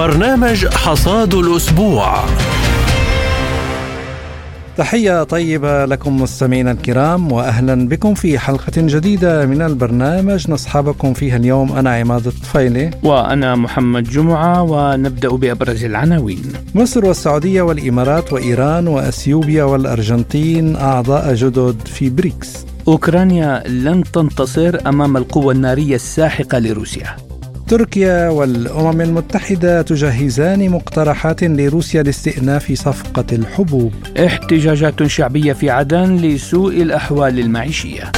برنامج حصاد الأسبوع. تحية طيبة لكم مستمعينا الكرام وأهلا بكم في حلقة جديدة من البرنامج نصحبكم فيها اليوم. أنا عماد الطفيلي. وأنا محمد جمعة ونبدأ بأبرز العناوين. مصر والسعودية والإمارات وإيران وأثيوبيا والأرجنتين أعضاء جدد في بريكس. أوكرانيا لن تنتصر أمام القوة النارية الساحقة لروسيا. تركيا والأمم المتحدة تجهزان مقترحات لروسيا لاستئناف صفقة الحبوب. احتجاجات شعبية في عدن لسوء الأحوال المعيشية.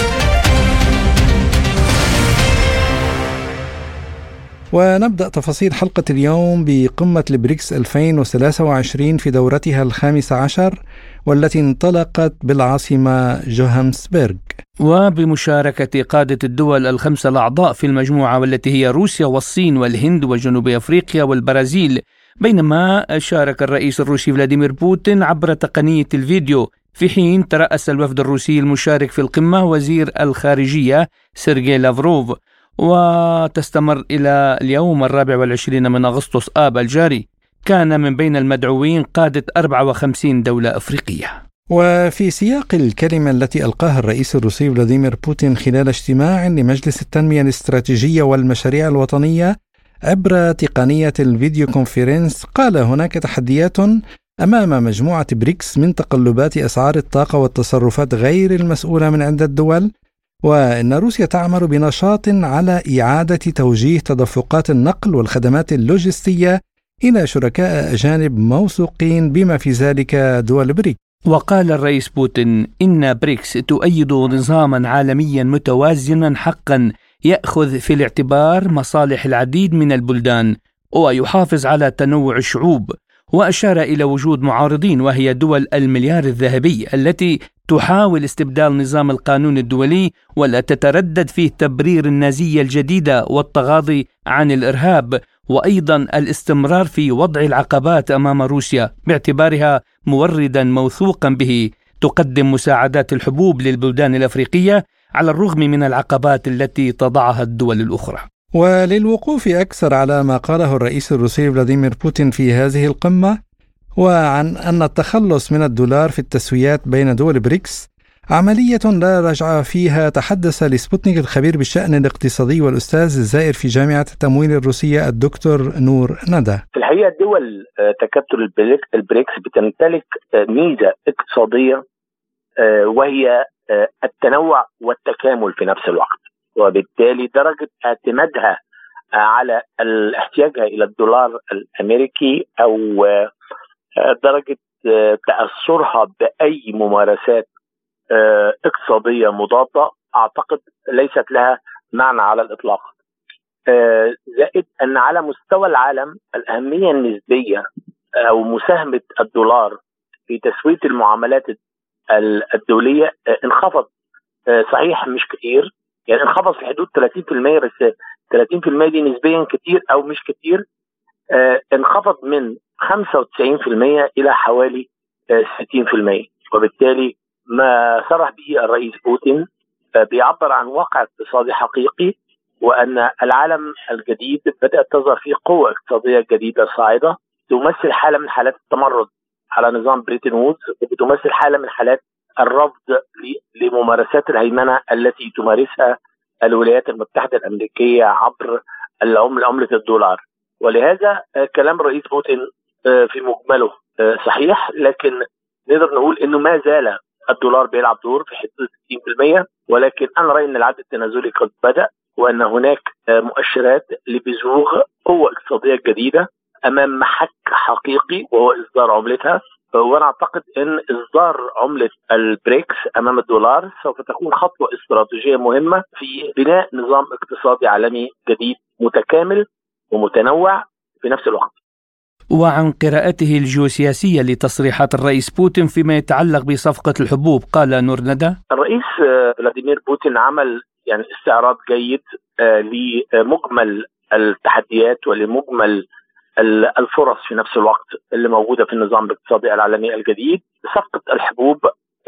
ونبدأ تفاصيل حلقة اليوم بقمة البريكس 2023 في دورتها الخامسة عشر. والتي انطلقت بالعاصمة جوهانسبرغ وبمشاركة قادة الدول الخمسة الأعضاء في المجموعة والتي هي روسيا والصين والهند وجنوب أفريقيا والبرازيل بينما شارك الرئيس الروسي فلاديمير بوتين عبر تقنية الفيديو في حين ترأس الوفد الروسي المشارك في القمة وزير الخارجية سيرجي لافروف. وتستمر إلى اليوم الرابع والعشرين من أغسطس آب الجاري. كان من بين المدعوين قادة 54 دولة أفريقية. وفي سياق الكلمة التي ألقاها الرئيس الروسي فلاديمير بوتين خلال اجتماع لمجلس التنمية الاستراتيجية والمشاريع الوطنية عبر تقنية الفيديو كونفرنس قال هناك تحديات أمام مجموعة بريكس من تقلبات أسعار الطاقة والتصرفات غير المسؤولة من عند الدول وإن روسيا تعمل بنشاط على إعادة توجيه تدفقات النقل والخدمات اللوجستية إلى شركاء أجانب موثوقين بما في ذلك دول بريكس. وقال الرئيس بوتين إن بريكس تؤيد نظاما عالميا متوازنا حقا يأخذ في الاعتبار مصالح العديد من البلدان ويحافظ على تنوع الشعوب وأشار إلى وجود معارضين وهي دول المليار الذهبي التي تحاول استبدال نظام القانون الدولي ولا تتردد في تبرير النازية الجديدة والتغاضي عن الإرهاب. وأيضا الاستمرار في وضع العقبات أمام روسيا باعتبارها موردا موثوقا به تقدم مساعدات الحبوب للبلدان الأفريقية على الرغم من العقبات التي تضعها الدول الأخرى. وللوقوف أكثر على ما قاله الرئيس الروسي فلاديمير بوتين في هذه القمة وعن أن التخلص من الدولار في التسويات بين دول بريكس عملية لا رجعة فيها تحدث لسبوتنيك الخبير بالشأن الاقتصادي والأستاذ الزائر في جامعة التمويل الروسية الدكتور نور ندى. في الحقيقة دول آه، تكتل البريكس بتمتلك آه، ميزة اقتصادية آه، وهي التنوع والتكامل في نفس الوقت. وبالتالي درجة اعتمادها على احتياجها إلى الدولار الأمريكي أو درجة تأثرها بأي ممارسات اقتصادية مضادة أعتقد ليست لها معنى على الإطلاق. آه، زائد أن على مستوى العالم الأهمية النسبية أو مساهمة الدولار في تسوية المعاملات الدولية آه، انخفض صحيح مش كتير يعني انخفض في حدود 30% بس 30% دي نسبيا كتير أو مش كتير انخفض من 95% إلى حوالي 60% وبالتالي ما صرح به الرئيس بوتين آه، بيعبر عن واقع اقتصادي حقيقي وأن العالم الجديد بدأت تظهر فيه قوة اقتصادية جديدة صاعدة تمثل حالة من حالات التمرد على نظام بريتن وودز وبتمثل حالة من حالات الرفض لممارسات الهيمنة التي تمارسها الولايات المتحدة الأمريكية عبر العمله عملة الدولار. ولهذا آه، كلام الرئيس بوتين آه، في مجمله صحيح لكن نقدر نقول إنه ما زال الدولار بيلعب دور في حدود 60% ولكن أنا رايي أن العد التنازلي قد بدأ وأن هناك مؤشرات لبزوغ قوة اقتصادية جديدة أمام محك حقيقي وهو إصدار عملتها وأنا أعتقد أن إصدار عملة البريكس أمام الدولار سوف تكون خطوة استراتيجية مهمة في بناء نظام اقتصادي عالمي جديد متكامل ومتنوع في نفس الوقت. وعن قراءته الجيوسياسية لتصريحات الرئيس بوتين فيما يتعلق بصفقة الحبوب قال نور ندى. الرئيس آه، فلاديمير بوتين عمل يعني استعراض جيد آه، لمجمل التحديات ولمجمل الفرص في نفس الوقت اللي موجودة في النظام الاقتصادي العالمي الجديد. صفقة الحبوب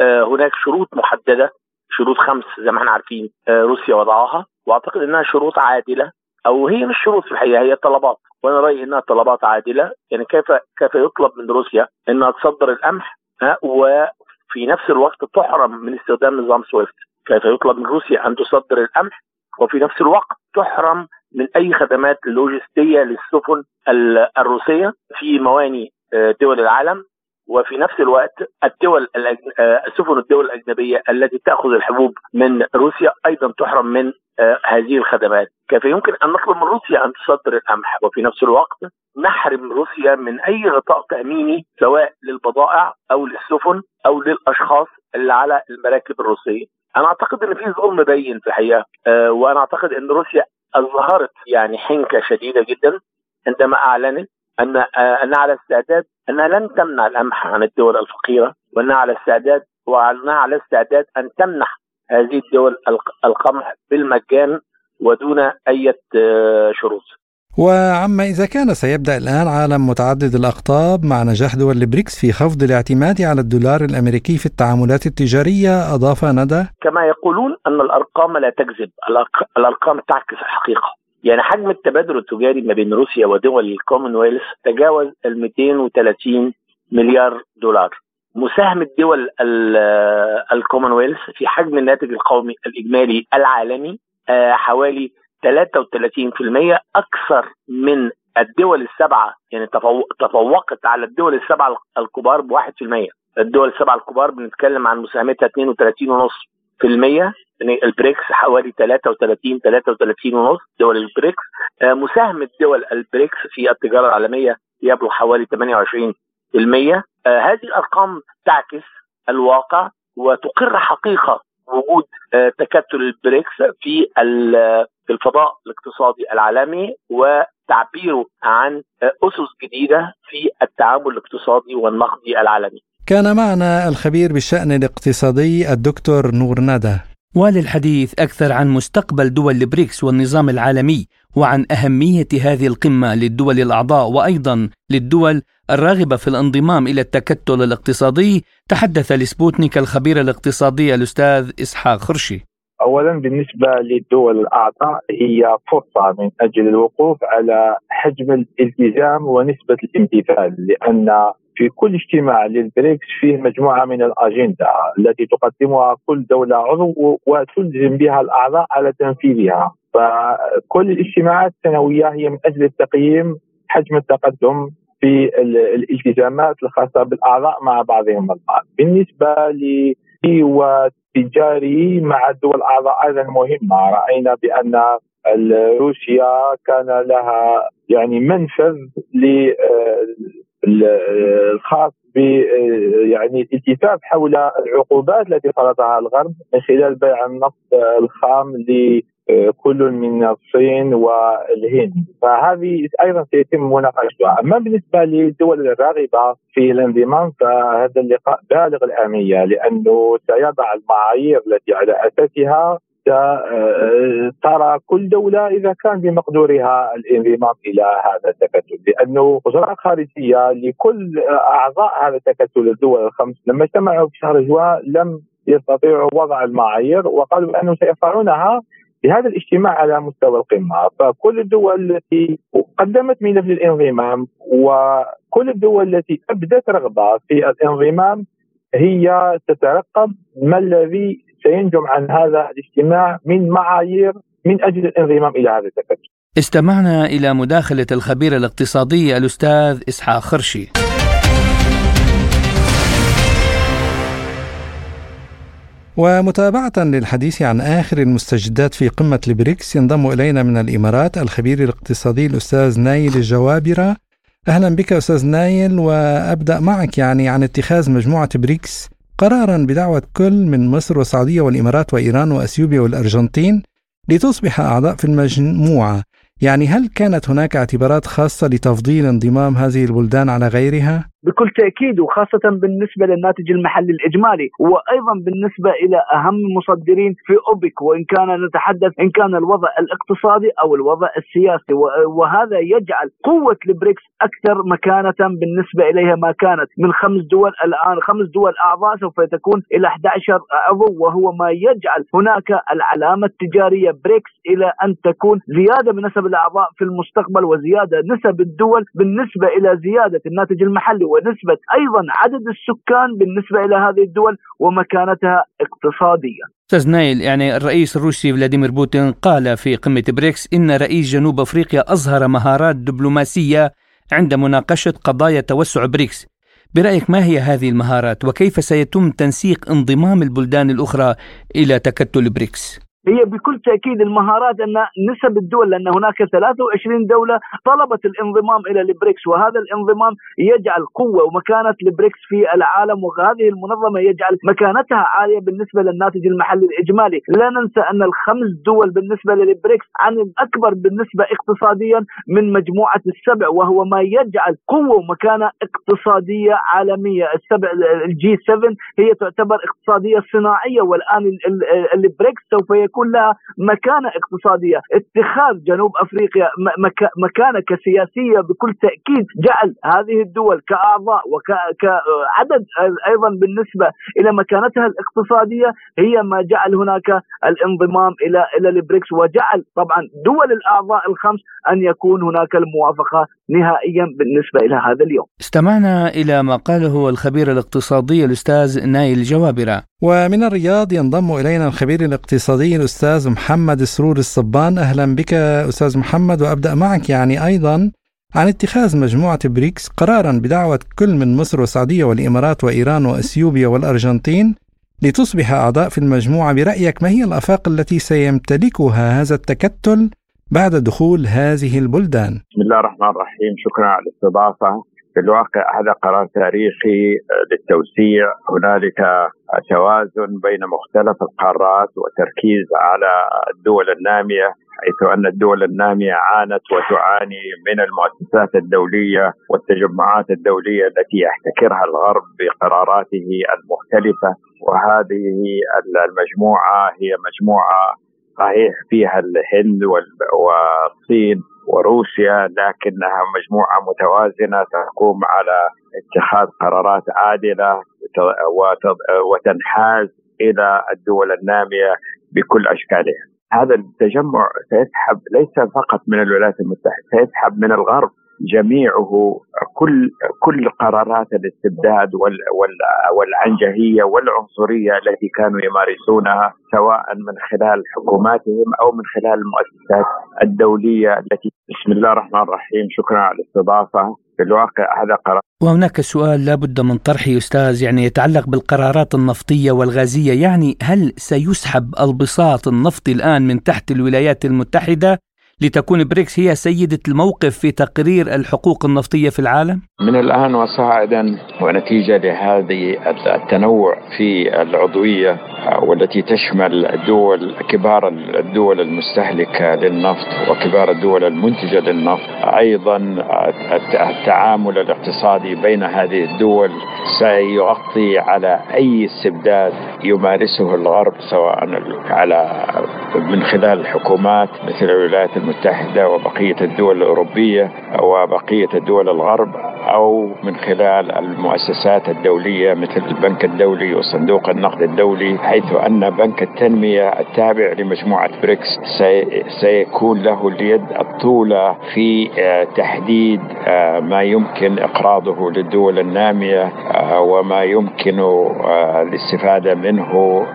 آه، هناك شروط محددة شروط خمس زي ما إحنا عارفين روسيا وضعها وأعتقد إنها شروط عادلة أو هي مش شروط في الحقيقة هي طلبات. وأنا رأيي إنها طلبات عادلة. يعني كيف كيف يطلب من روسيا إنها تصدر القمح وفي نفس الوقت تحرم من استخدام نظام سويفت؟ كيف يطلب من روسيا أن تصدر القمح وفي نفس الوقت تحرم من أي خدمات لوجستية للسفن الروسية في مواني آه، دول العالم؟ وفي نفس الوقت الدول آه، سفن الدول الأجنبية التي تأخذ الحبوب من روسيا أيضا تحرم من آه، هذه الخدمات، كيف يمكن أن نطلب من روسيا أن تصدر القمح؟ وفي نفس الوقت نحرم روسيا من أي غطاء تأميني سواء للبضائع أو للسفن أو للأشخاص اللي على المراكب الروسية. أنا أعتقد إن في ظلم بين في الحقيقة. آه، وأنا أعتقد إن روسيا أظهرت يعني حنكة شديدة جدا عندما أعلنت أن انها على استعداد انها لن تمنع القمح عن الدول الفقيرة وانها على استعداد وانها على استعداد أن تمنح هذه الدول القمح بالمجان ودون أي آه، شروط. وعما إذا كان سيبدأ الآن عالم متعدد الأقطاب مع نجاح دول البريكس في خفض الاعتماد على الدولار الأمريكي في التعاملات التجارية أضاف ندى كما يقولون أن الأرقام لا تكذب الأرقام تعكس الحقيقة يعني حجم التبادل التجاري ما بين روسيا ودول الكومنولث تجاوز ال 230 مليار دولار. مساهمة دول الكومنولث في حجم الناتج القومي الإجمالي العالمي آه، حوالي 33% أكثر من الدول السبعة يعني تفوقت على الدول السبعة الكبار ب 1% الدول السبعة الكبار بنتكلم عن مساهمتها 32.5% يعني البريكس حوالي 33 33 ونص دول البريكس آه، مساهمه دول البريكس في التجارة العالمية يبلغ حوالي 28% آه، هذه الأرقام تعكس الواقع وتقر حقيقة وجود آه، تكتل البريكس في في الفضاء الاقتصادي العالمي وتعبيره عن أسس جديدة في التعامل الاقتصادي والنقدي العالمي. كان معنا الخبير بالشأن الاقتصادي الدكتور نور ندى. وللحديث أكثر عن مستقبل دول البريكس والنظام العالمي وعن أهمية هذه القمة للدول الأعضاء وأيضا للدول الراغبة في الانضمام إلى التكتل الاقتصادي تحدث لسبوتنيك الخبير الاقتصادي الأستاذ إسحاق خرشي اولا بالنسبة للدول الأعضاء هي فرصة من أجل الوقوف على حجم الالتزام ونسبة الامتثال لأن في كل اجتماع للبريكس فيه مجموعة من الأجندة التي تقدمها كل دولة عضو وتلزم بها الأعضاء على تنفيذها. فكل الاجتماعات السنوية هي من أجل التقييم حجم التقدم في الالتزامات الخاصة بالأعضاء مع بعضهم البعض. بالنسبة ل والتجاري مع الدول الاعضاء أيضا مهمة رأينا بأن روسيا كان لها يعني منفذ الخاص ب يعني الالتفاف حول العقوبات التي فرضها الغرب من خلال بيع النفط الخام لكل من الصين والهند. فهذه أيضا سيتم مناقشتها. أما بالنسبة للدول الراغبة في الانضمام فهذا اللقاء بالغ الأهمية لأنه سيضع المعايير التي على أساسها آه، ترى كل دولة إذا كان بمقدورها الانضمام إلى هذا التكتل لأنه وزراء الخارجية لكل أعضاء هذا التكتل الدول الخمس لما اجتمعوا في شهر جوان لم يستطيعوا وضع المعايير وقالوا بأنه سيفعلونها بهذا الاجتماع على مستوى القمة. فكل الدول التي قدمت ملف للانضمام وكل الدول التي أبدت رغبة في الانضمام هي تترقب ما الذي سينجم عن هذا الاجتماع من معايير من أجل الانضمام إلى هذا التكتل. استمعنا إلى مداخلة الخبير الاقتصادي الأستاذ إسحاق خرشي. ومتابعة للحديث عن آخر المستجدات في قمة البريكس ينضم إلينا من الإمارات الخبير الاقتصادي الأستاذ نايل الجوابرة أهلا بك أستاذ نايل وأبدأ معك يعني عن اتخاذ مجموعة بريكس قرارا بدعوة كل من مصر والسعودية والإمارات وإيران وأثيوبيا والأرجنتين لتصبح أعضاء في المجموعة يعني هل كانت هناك اعتبارات خاصة لتفضيل انضمام هذه البلدان على غيرها؟ بكل تأكيد وخاصة بالنسبة للناتج المحلي الإجمالي وأيضا بالنسبة إلى أهم المصدرين في أوبك وإن كان نتحدث إن كان الوضع الاقتصادي أو الوضع السياسي. وهذا يجعل قوة البريكس أكثر مكانة بالنسبة إليها ما كانت من خمس دول الآن. خمس دول أعضاء سوف تكون إلى 11 عضو وهو ما يجعل هناك العلامة التجارية بريكس إلى أن تكون زيادة بنسب الأعضاء في المستقبل وزيادة نسب الدول بالنسبة إلى زيادة الناتج المحلي. ونسبة أيضا عدد السكان بالنسبة إلى هذه الدول ومكانتها اقتصاديا. أستاذ نايل يعني الرئيس الروسي فلاديمير بوتين قال في قمة بريكس إن رئيس جنوب أفريقيا أظهر مهارات دبلوماسية عند مناقشة قضايا توسع بريكس. برأيك ما هي هذه المهارات وكيف سيتم تنسيق انضمام البلدان الأخرى إلى تكتل بريكس؟ هي بكل تأكيد المهارات أن نسب الدول لأن هناك 23 دولة طلبت الانضمام إلى البريكس وهذا الانضمام يجعل قوة ومكانة البريكس في العالم وهذه المنظمة يجعل مكانتها عالية بالنسبة للناتج المحلي الإجمالي، لا ننسى أن الخمس دول بالنسبة للبريكس عن الأكبر بالنسبة اقتصاديا من مجموعة السبع وهو ما يجعل قوة ومكانة اقتصادية عالمية، السبع ال G7 هي تعتبر اقتصادية صناعية والآن البريكس سوف يكون يكون لها مكانة اقتصادية، اتخاذ جنوب أفريقيا مكانة كسياسية بكل تأكيد جعل هذه الدول كأعضاء وكعدد أيضا بالنسبة إلى مكانتها الاقتصادية هي ما جعل هناك الانضمام إلى إلى البريكس. وجعل طبعا دول الأعضاء الخمس أن يكون هناك الموافقة نهائيا بالنسبة إلى هذا اليوم. استمعنا إلى ما قاله الخبير الاقتصادي الأستاذ نايل جوابرة. ومن الرياض ينضم إلينا الخبير الاقتصادي الأستاذ محمد سرور الصبان أهلا بك أستاذ محمد وأبدأ معك يعني أيضا عن اتخاذ مجموعة بريكس قرارا بدعوة كل من مصر والسعودية والإمارات وإيران وأثيوبيا والأرجنتين لتصبح أعضاء في المجموعة برأيك ما هي الآفاق التي سيمتلكها هذا التكتل بعد دخول هذه البلدان. بسم الله الرحمن الرحيم. شكرا على الاستضافة. في الواقع هذا قرار تاريخي للتوسيع. هنالك توازن بين مختلف القارات وتركيز على الدول النامية حيث أن الدول النامية عانت وتعاني من المؤسسات الدولية والتجمعات الدولية التي يحتكرها الغرب بقراراته المختلفة. وهذه المجموعة هي مجموعة صحيح فيها الهند والصين وروسيا لكنها مجموعة متوازنة تقوم على اتخاذ قرارات عادلة وتنحاز إلى الدول النامية بكل أشكالها. هذا التجمع سيسحب ليس فقط من الولايات المتحدة، سيسحب من الغرب جميعه كل كل قرارات الاستبداد والعنجهية والعنصرية التي كانوا يمارسونها سواء من خلال حكوماتهم أو من خلال المؤسسات الدولية التي بسم الله الرحمن الرحيم شكرا على الاستضافة. في الواقع هذا قرار وهناك سؤال لابد من طرحه أستاذ يعني يتعلق بالقرارات النفطية والغازية يعني هل سيسحب البساط النفطي الآن من تحت الولايات المتحدة؟ لتكون بريكس هي سيدة الموقف في تقرير الحقوق النفطية في العالم؟ من الآن وصاعدا ونتيجة لهذه التنوع في العضوية والتي تشمل الدول كبار الدول المستهلكة للنفط وكبار الدول المنتجة للنفط أيضا التعامل الاقتصادي بين هذه الدول سيغطي على أي استبداد يمارسه الغرب سواء على من خلال الحكومات مثل الولايات المتحدة وبقية الدول الأوروبية وبقية الدول الغرب أو من خلال المؤسسات الدولية مثل البنك الدولي وصندوق النقد الدولي حيث أن بنك التنمية التابع لمجموعة بريكس سيكون له اليد الطولة في آه، تحديد آه، ما يمكن إقراضه للدول النامية آه، وما يمكن الاستفادة منه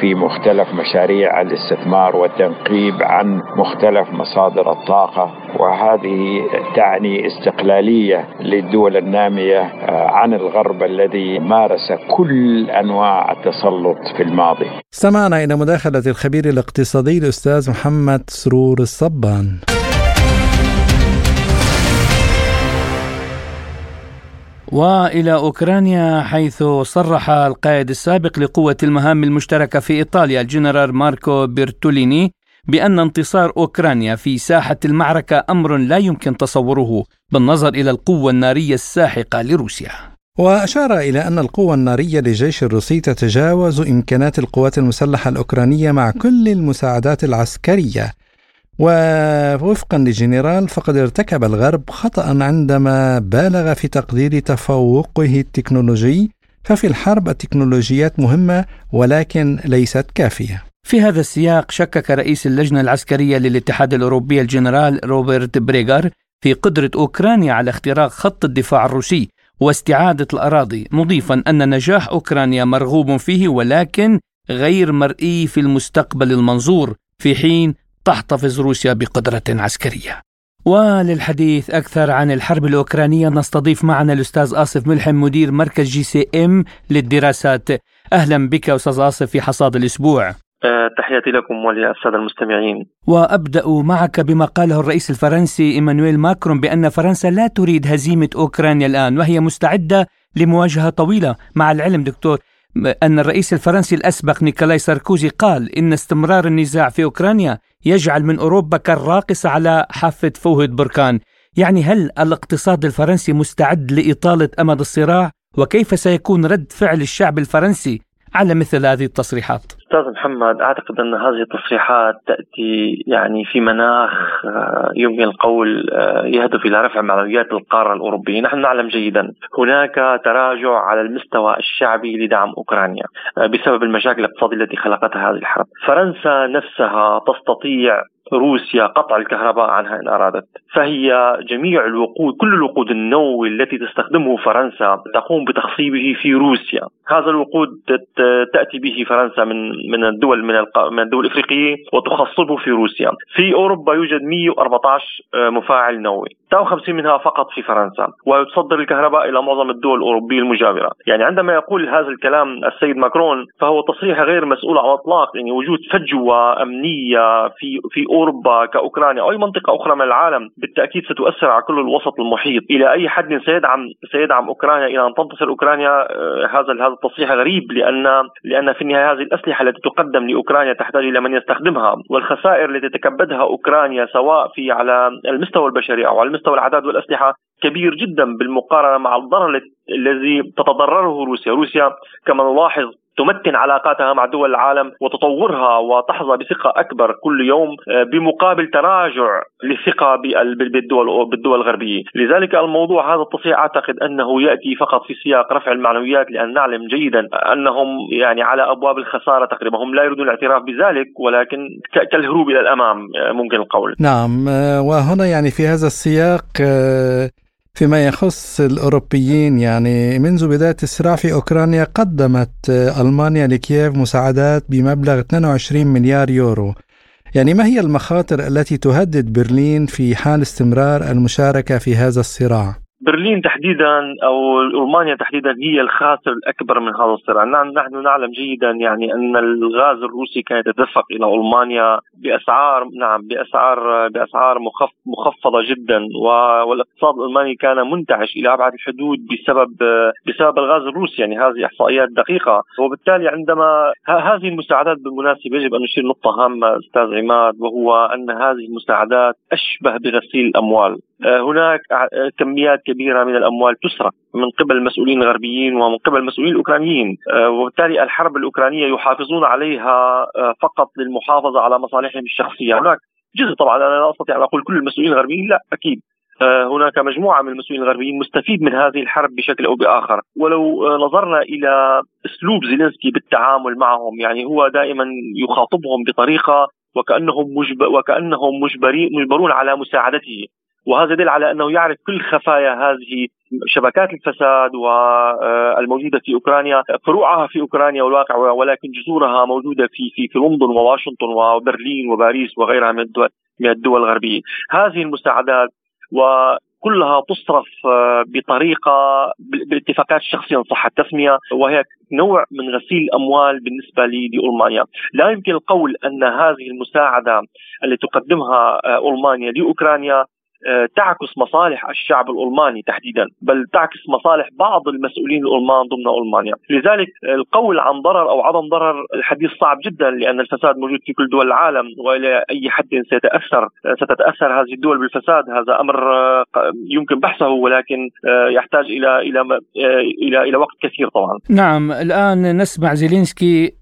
في مختلف مشاريع الاستثمار والتنقيب عن مختلف مصادر الطاقة وهذه تعني استقلالية للدول النامية عن الغرب الذي مارس كل أنواع التسلط في الماضي. استمعنا إلى مداخلة الخبير الاقتصادي الأستاذ محمد سرور الصبان. وإلى أوكرانيا حيث صرح القائد السابق لقوة المهام المشتركة في إيطاليا الجنرال ماركو بيرتوليني بأن انتصار أوكرانيا في ساحة المعركة أمر لا يمكن تصوره بالنظر إلى القوة النارية الساحقة لروسيا. وأشار إلى أن القوة النارية للجيش الروسي تتجاوز إمكانات القوات المسلحة الأوكرانية مع كل المساعدات العسكرية. ووفقا لجنرال فقد ارتكب الغرب خطأ عندما بالغ في تقدير تفوقه التكنولوجي ففي الحرب التكنولوجيات مهمة ولكن ليست كافية. في هذا السياق شكك رئيس اللجنة العسكرية للاتحاد الأوروبي الجنرال روبرت بريغر في قدرة أوكرانيا على اختراق خط الدفاع الروسي واستعادة الأراضي مضيفا أن نجاح أوكرانيا مرغوب فيه ولكن غير مرئي في المستقبل المنظور في حين تحتفظ روسيا بقدرة عسكرية. وللحديث أكثر عن الحرب الأوكرانية نستضيف معنا الأستاذ آصف ملحم مدير مركز جي إس إم للدراسات. أهلا بك أستاذ آصف في حصاد الأسبوع. تحياتي لكم وللسادة المستمعين. وأبدأ معك بما قاله الرئيس الفرنسي إيمانويل ماكرون بأن فرنسا لا تريد هزيمة أوكرانيا الآن وهي مستعدة لمواجهة طويلة مع العلم دكتور. أن الرئيس الفرنسي الأسبق نيكولاي ساركوزي قال إن استمرار النزاع في أوكرانيا يجعل من أوروبا كالراقصة على حافة فوهة بركان. يعني هل الاقتصاد الفرنسي مستعد لإطالة أمد الصراع؟ وكيف سيكون رد فعل الشعب الفرنسي على مثل هذه التصريحات أستاذ محمد أعتقد أن هذه التصريحات تأتي يعني في مناخ آه، يمكن القول آه، يهدف إلى رفع معنويات القارة الأوروبية، نحن نعلم جيدا هناك تراجع على المستوى الشعبي لدعم أوكرانيا آه، بسبب المشاكل الاقتصادية التي خلقتها هذه الحرب. فرنسا نفسها تستطيع روسيا قطع الكهرباء عنها إن أرادت، فهي جميع الوقود كل الوقود النووي التي تستخدمه فرنسا تقوم بتخصيبه في روسيا، هذا الوقود تأتي به فرنسا من من الدول من من الدول الإفريقية وتخصبه في روسيا، في أوروبا يوجد 114 آه، مفاعل نووي، 53 منها فقط في فرنسا، وتصدر الكهرباء إلى معظم الدول الأوروبية المجاورة، يعني عندما يقول هذا الكلام السيد ماكرون فهو تصريح غير مسؤول على الإطلاق، يعني وجود فجوة أمنية في في أوروبا كأوكرانيا أو أي منطقة أخرى من العالم بالتأكيد ستؤثر على كل الوسط المحيط، إلى أي حد سيدعم سيدعم أوكرانيا إلى أن تنتصر أوكرانيا؟ آه، هذا هذا التصريح غريب لأن لأن في النهاية هذه الأسلحة التي تقدم لأوكرانيا تحتاج إلى من يستخدمها. والخسائر التي تتكبدها أوكرانيا سواء في على المستوى البشري أو على المستوى العداد والأسلحة كبير جدا بالمقارنة مع الضرر الذي تتضرره روسيا، روسيا كما نلاحظ تمتن علاقاتها مع دول العالم وتطورها وتحظى بثقة أكبر كل يوم آه، بمقابل تراجع للثقة بالدول بالدول الغربية. لذلك الموضوع هذا التصريح أعتقد أنه يأتي فقط في سياق رفع المعنويات لأن نعلم جيدا أنهم يعني على أبواب الخسارة تقريبا. هم لا يريدون الاعتراف بذلك ولكن كالهروب إلى الأمام آه، ممكن القول. نعم آه، وهنا يعني في هذا السياق فيما يخص الأوروبيين يعني منذ بداية الصراع في أوكرانيا قدمت ألمانيا لكييف مساعدات بمبلغ 22 مليار يورو يعني ما هي المخاطر التي تهدد برلين في حال استمرار المشاركة في هذا الصراع؟ برلين تحديدا أو ألمانيا تحديدا هي الخاسر الأكبر من هذا الصراع، نعم نحن نعلم جيدا يعني أن الغاز الروسي كان يتدفق إلى ألمانيا بأسعار نعم بأسعار بأسعار مخف مخفضة جدا والاقتصاد الألماني كان منتعش إلى أبعد الحدود بسبب بسبب الغاز الروسي. يعني هذه إحصائيات دقيقة. وبالتالي عندما هذه المساعدات بالمناسبة يجب أن نشير نقطة هامة أستاذ عماد وهو أن هذه المساعدات أشبه بغسيل الأموال. هناك كميات كبيرة من الأموال تسرق من قبل المسؤولين الغربيين ومن قبل المسؤولين الاوكرانيين آه، وبالتالي الحرب الأوكرانية يحافظون عليها آه، فقط للمحافظة على مصالحهم الشخصية. هناك جزء طبعا أنا لا أستطيع أن أقول كل المسؤولين الغربيين لا أكيد. هناك مجموعة من المسؤولين الغربيين مستفيد من هذه الحرب بشكل أو بآخر، ولو نظرنا إلى أسلوب زيلينسكي بالتعامل معهم يعني هو دائما يخاطبهم بطريقة وكأنهم مجب وكأنهم مجبرين مجبرون على مساعدته. وهذا يدل على أنه يعرف كل خفايا هذه شبكات الفساد والموجودة في أوكرانيا فروعها في أوكرانيا والواقع ولكن جذورها موجودة في في في لندن وواشنطن وبرلين وباريس وغيرها من الدول من الدول الغربية. هذه المساعدات وكلها تصرف بطريقة باتفاقات شخصية صح التسمية وهي نوع من غسيل الاموال بالنسبة لألمانيا، لا يمكن القول أن هذه المساعدة التي تقدمها ألمانيا لأوكرانيا تعكس مصالح الشعب الألماني تحديدا بل تعكس مصالح بعض المسؤولين الألمان ضمن ألمانيا. لذلك القول عن ضرر أو عدم ضرر الحديث صعب جدا لأن الفساد موجود في كل دول العالم وإلى أي حد سيتأثر ستتأثر هذه الدول بالفساد. هذا أمر يمكن بحثه ولكن يحتاج إلى إلى إلى إلى وقت كثير طبعا. نعم الآن نسمع زيلينسكي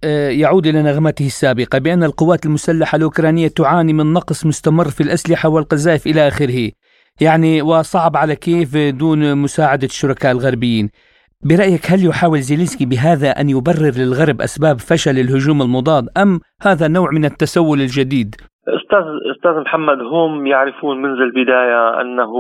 يعود إلى نغمته السابقة بأن القوات المسلحة الأوكرانية تعاني من نقص مستمر في الأسلحة والقذائف إلى آخره. يعني وصعب على كيف دون مساعدة الشركاء الغربيين. برأيك هل يحاول زيلينسكي بهذا أن يبرر للغرب أسباب فشل الهجوم المضاد أم هذا نوع من التسول الجديد؟ أستاذ أستاذ محمد هم يعرفون منذ البداية أنه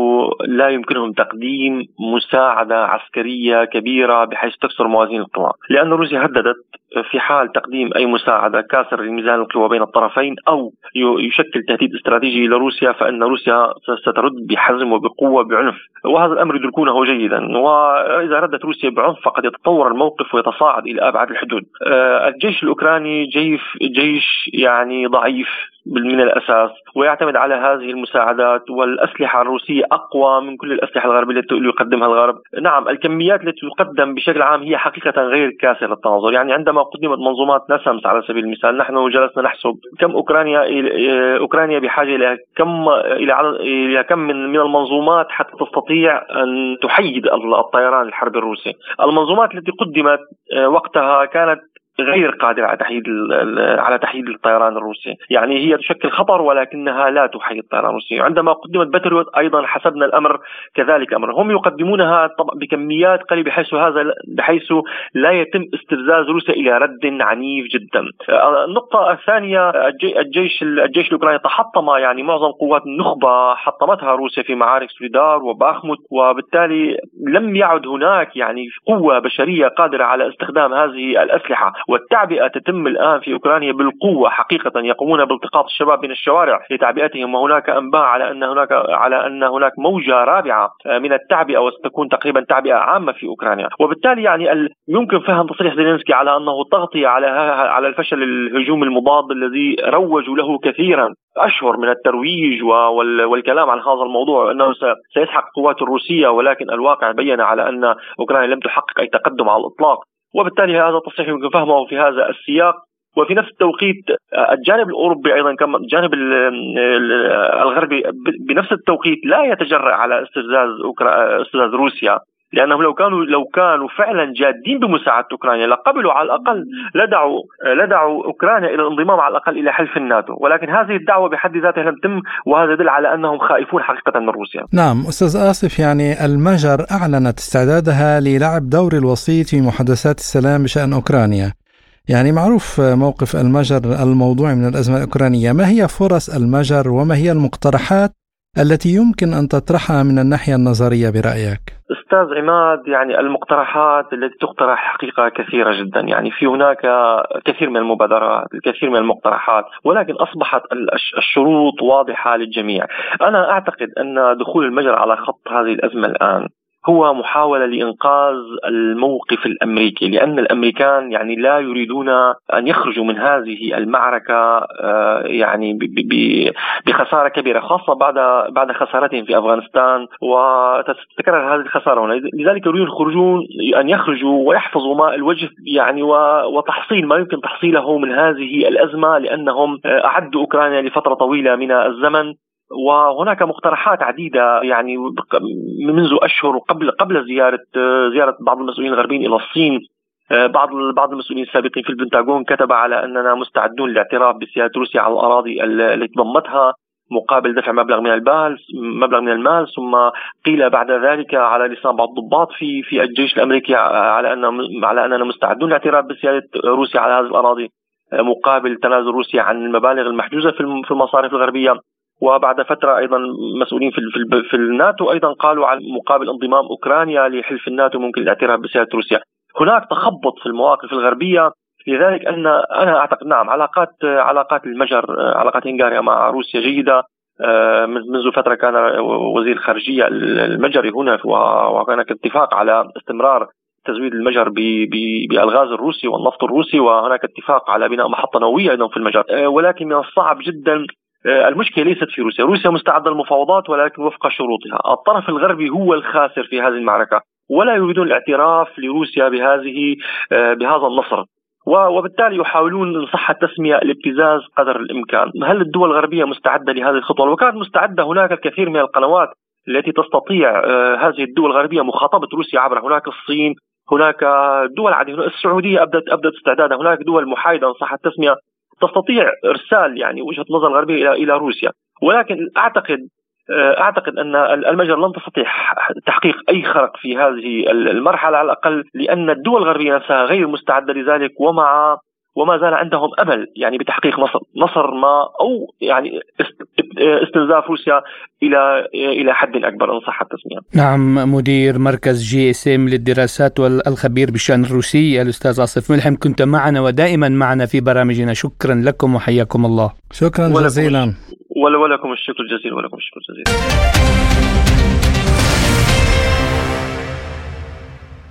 لا يمكنهم تقديم مساعدة عسكرية كبيرة بحيث تكسر موازين القوى، لأن روسيا هددت في حال تقديم أي مساعدة كاسر لميزان القوى بين الطرفين أو يشكل تهديد استراتيجي لروسيا فإن روسيا سترد بحزم وبقوة بعنف، وهذا الأمر يدركونه جيدا، وإذا ردت روسيا بعنف فقد يتطور الموقف ويتصاعد إلى أبعد الحدود. آه، الجيش الأوكراني جيش جيش يعني ضعيف من الأساس ويعتمد على هذه المساعدات والأسلحة الروسية أقوى من كل الأسلحة الغربية التي يقدمها الغرب، نعم الكميات التي تقدم بشكل عام هي حقيقة غير كاسره للتناظر، يعني عندما قدمت منظومات نسمس على سبيل المثال نحن جلسنا نحسب كم أوكرانيا أوكرانيا بحاجة إلى كم إلى إلى كم من من المنظومات حتى تستطيع أن تحيد الطيران الحربي الروسي، المنظومات التي قدمت آه، وقتها كانت غير قادرة على تحييد على تحييد الطيران الروسي، يعني هي تشكل خطر ولكنها لا تحيد الطيران الروسي، عندما قدمت باتريوت أيضا حسبنا الأمر كذلك أمر، هم يقدمونها بكميات قليلة بحيث هذا بحيث لا يتم استفزاز روسيا إلى رد عنيف جدا. النقطة الثانية الجيش الجيش الأوكراني تحطم يعني معظم قوات النخبة حطمتها روسيا في معارك سوليدار وباخموت وبالتالي لم يعد هناك يعني قوة بشرية قادرة على استخدام هذه الأسلحة. والتعبئة تتم الآن في أوكرانيا بالقوة حقيقة يقومون بالتقاط الشباب من الشوارع لتعبئتهم وهناك أنباء على أن هناك على أن هناك موجة رابعة من التعبئة وستكون تقريبا تعبئة عامة في أوكرانيا وبالتالي يعني. يمكن فهم تصريح زيلينسكي على أنه تغطية على على الفشل الهجوم المضاد الذي روجوا له كثيرا أشهر من الترويج والكلام عن هذا الموضوع أنه سيسحق القوات الروسية ولكن الواقع بين على أن أوكرانيا لم تحقق أي تقدم على الإطلاق وبالتالي هذا التصريح يمكن فهمه في هذا السياق. وفي نفس التوقيت الجانب الأوروبي أيضا كما الجانب الغربي بنفس التوقيت لا يتجرأ على استفزاز استفزاز روسيا. لأنهم لو كانوا لو كانوا فعلا جادين بمساعدة أوكرانيا لقبلوا على الأقل لدعوا لدعوا أوكرانيا إلى الانضمام على الأقل إلى حلف الناتو، ولكن هذه الدعوة بحد ذاتها لم تتم وهذا يدل على أنهم خائفون حقيقة من روسيا. نعم أستاذ آسف يعني المجر أعلنت استعدادها للعب دور الوسيط في محادثات السلام بشأن أوكرانيا. يعني معروف موقف المجر الموضوعي من الأزمة الأوكرانية، ما هي فرص المجر وما هي المقترحات التي يمكن أن تطرحها من الناحية النظرية برأيك؟ أستاذ عماد يعني المقترحات التي تقترح حقيقة كثيرة جدا يعني في هناك كثير من المبادرات الكثير من المقترحات ولكن أصبحت الشروط واضحة للجميع أنا أعتقد أن دخول المجر على خط هذه الأزمة الآن هو محاولة لإنقاذ الموقف الأمريكي لأن الأمريكان يعني لا يريدون أن يخرجوا من هذه المعركة آه، يعني بخسارة كبيرة خاصة بعد بعد خسارتهم في أفغانستان وتتكرر هذه الخسارة هنا. لذلك يريدون يخرجون أن يخرجوا ويحفظوا ماء الوجه يعني وتحصيل ما يمكن تحصيله من هذه الأزمة لأنهم آه، أعدوا أوكرانيا لفترة طويلة من الزمن. وهناك مقترحات عديدة يعني منذ أشهر قبل قبل زيارة زيارة بعض المسؤولين الغربيين إلى الصين. بعض بعض المسؤولين السابقين في البنتاغون كتب على أننا مستعدون للاعتراف بسيادة روسيا على الأراضي التي ضمتها مقابل دفع مبلغ من المال مبلغ من المال ثم قيل بعد ذلك على لسان بعض الضباط في في الجيش الأمريكي على أن على أننا مستعدون للاعتراف بسيادة روسيا على هذه الأراضي مقابل تنازل روسيا عن المبالغ المحجوزة في المصارف الغربية. وبعد فترة أيضا مسؤولين في في, في الناتو أيضا قالوا على مقابل انضمام أوكرانيا لحلف الناتو ممكن الاعتراف بسيادة روسيا. هناك تخبط في المواقف الغربية لذلك أن أنا أعتقد نعم علاقات علاقات المجر علاقات هنغاريا مع روسيا جيدة. آه، منذ فترة كان وزير الخارجية المجري هنا وهناك اتفاق على استمرار تزويد المجر بألغاز الروسي والنفط الروسي وهناك اتفاق على بناء محطة نووية أيضا في المجر. آه، ولكن من الصعب جدا المشكلة ليست في روسيا، روسيا مستعدة للمفاوضات ولكن وفق شروطها، الطرف الغربي هو الخاسر في هذه المعركة، ولا يريدون الاعتراف لروسيا بهذه آه، بهذا النصر، وبالتالي يحاولون ان صح التسميه الابتزاز قدر الإمكان، هل الدول الغربية مستعدة لهذه الخطوة؟ وكانت مستعدة. هناك الكثير من القنوات التي تستطيع هذه الدول الغربية مخاطبة روسيا عبر هناك الصين هناك دول عديدة السعودية أبدت أبدت استعدادها. هناك دول محايدة إن صح التسمية تستطيع إرسال يعني وجهة نظر غربية إلى إلى روسيا. ولكن أعتقد أعتقد أن المجر لن تستطيع تحقيق أي خرق في هذه المرحلة. على الأقل لأن الدول الغربية نفسها غير مستعدة لذلك ومع وما زال عندهم أمل يعني بتحقيق نصر نصر ما أو يعني استنزاف روسيا إلى إلى حد أكبر ان صح التسمية. نعم مدير مركز جي اس ام للدراسات والخبير بالشأن الروسي الأستاذ آصف ملحم كنت معنا ودائما معنا في برامجنا شكرا لكم وحياكم الله. شكرا جزيلا. ولكم الشكر الجزيل ولكم الشكر الجزيل.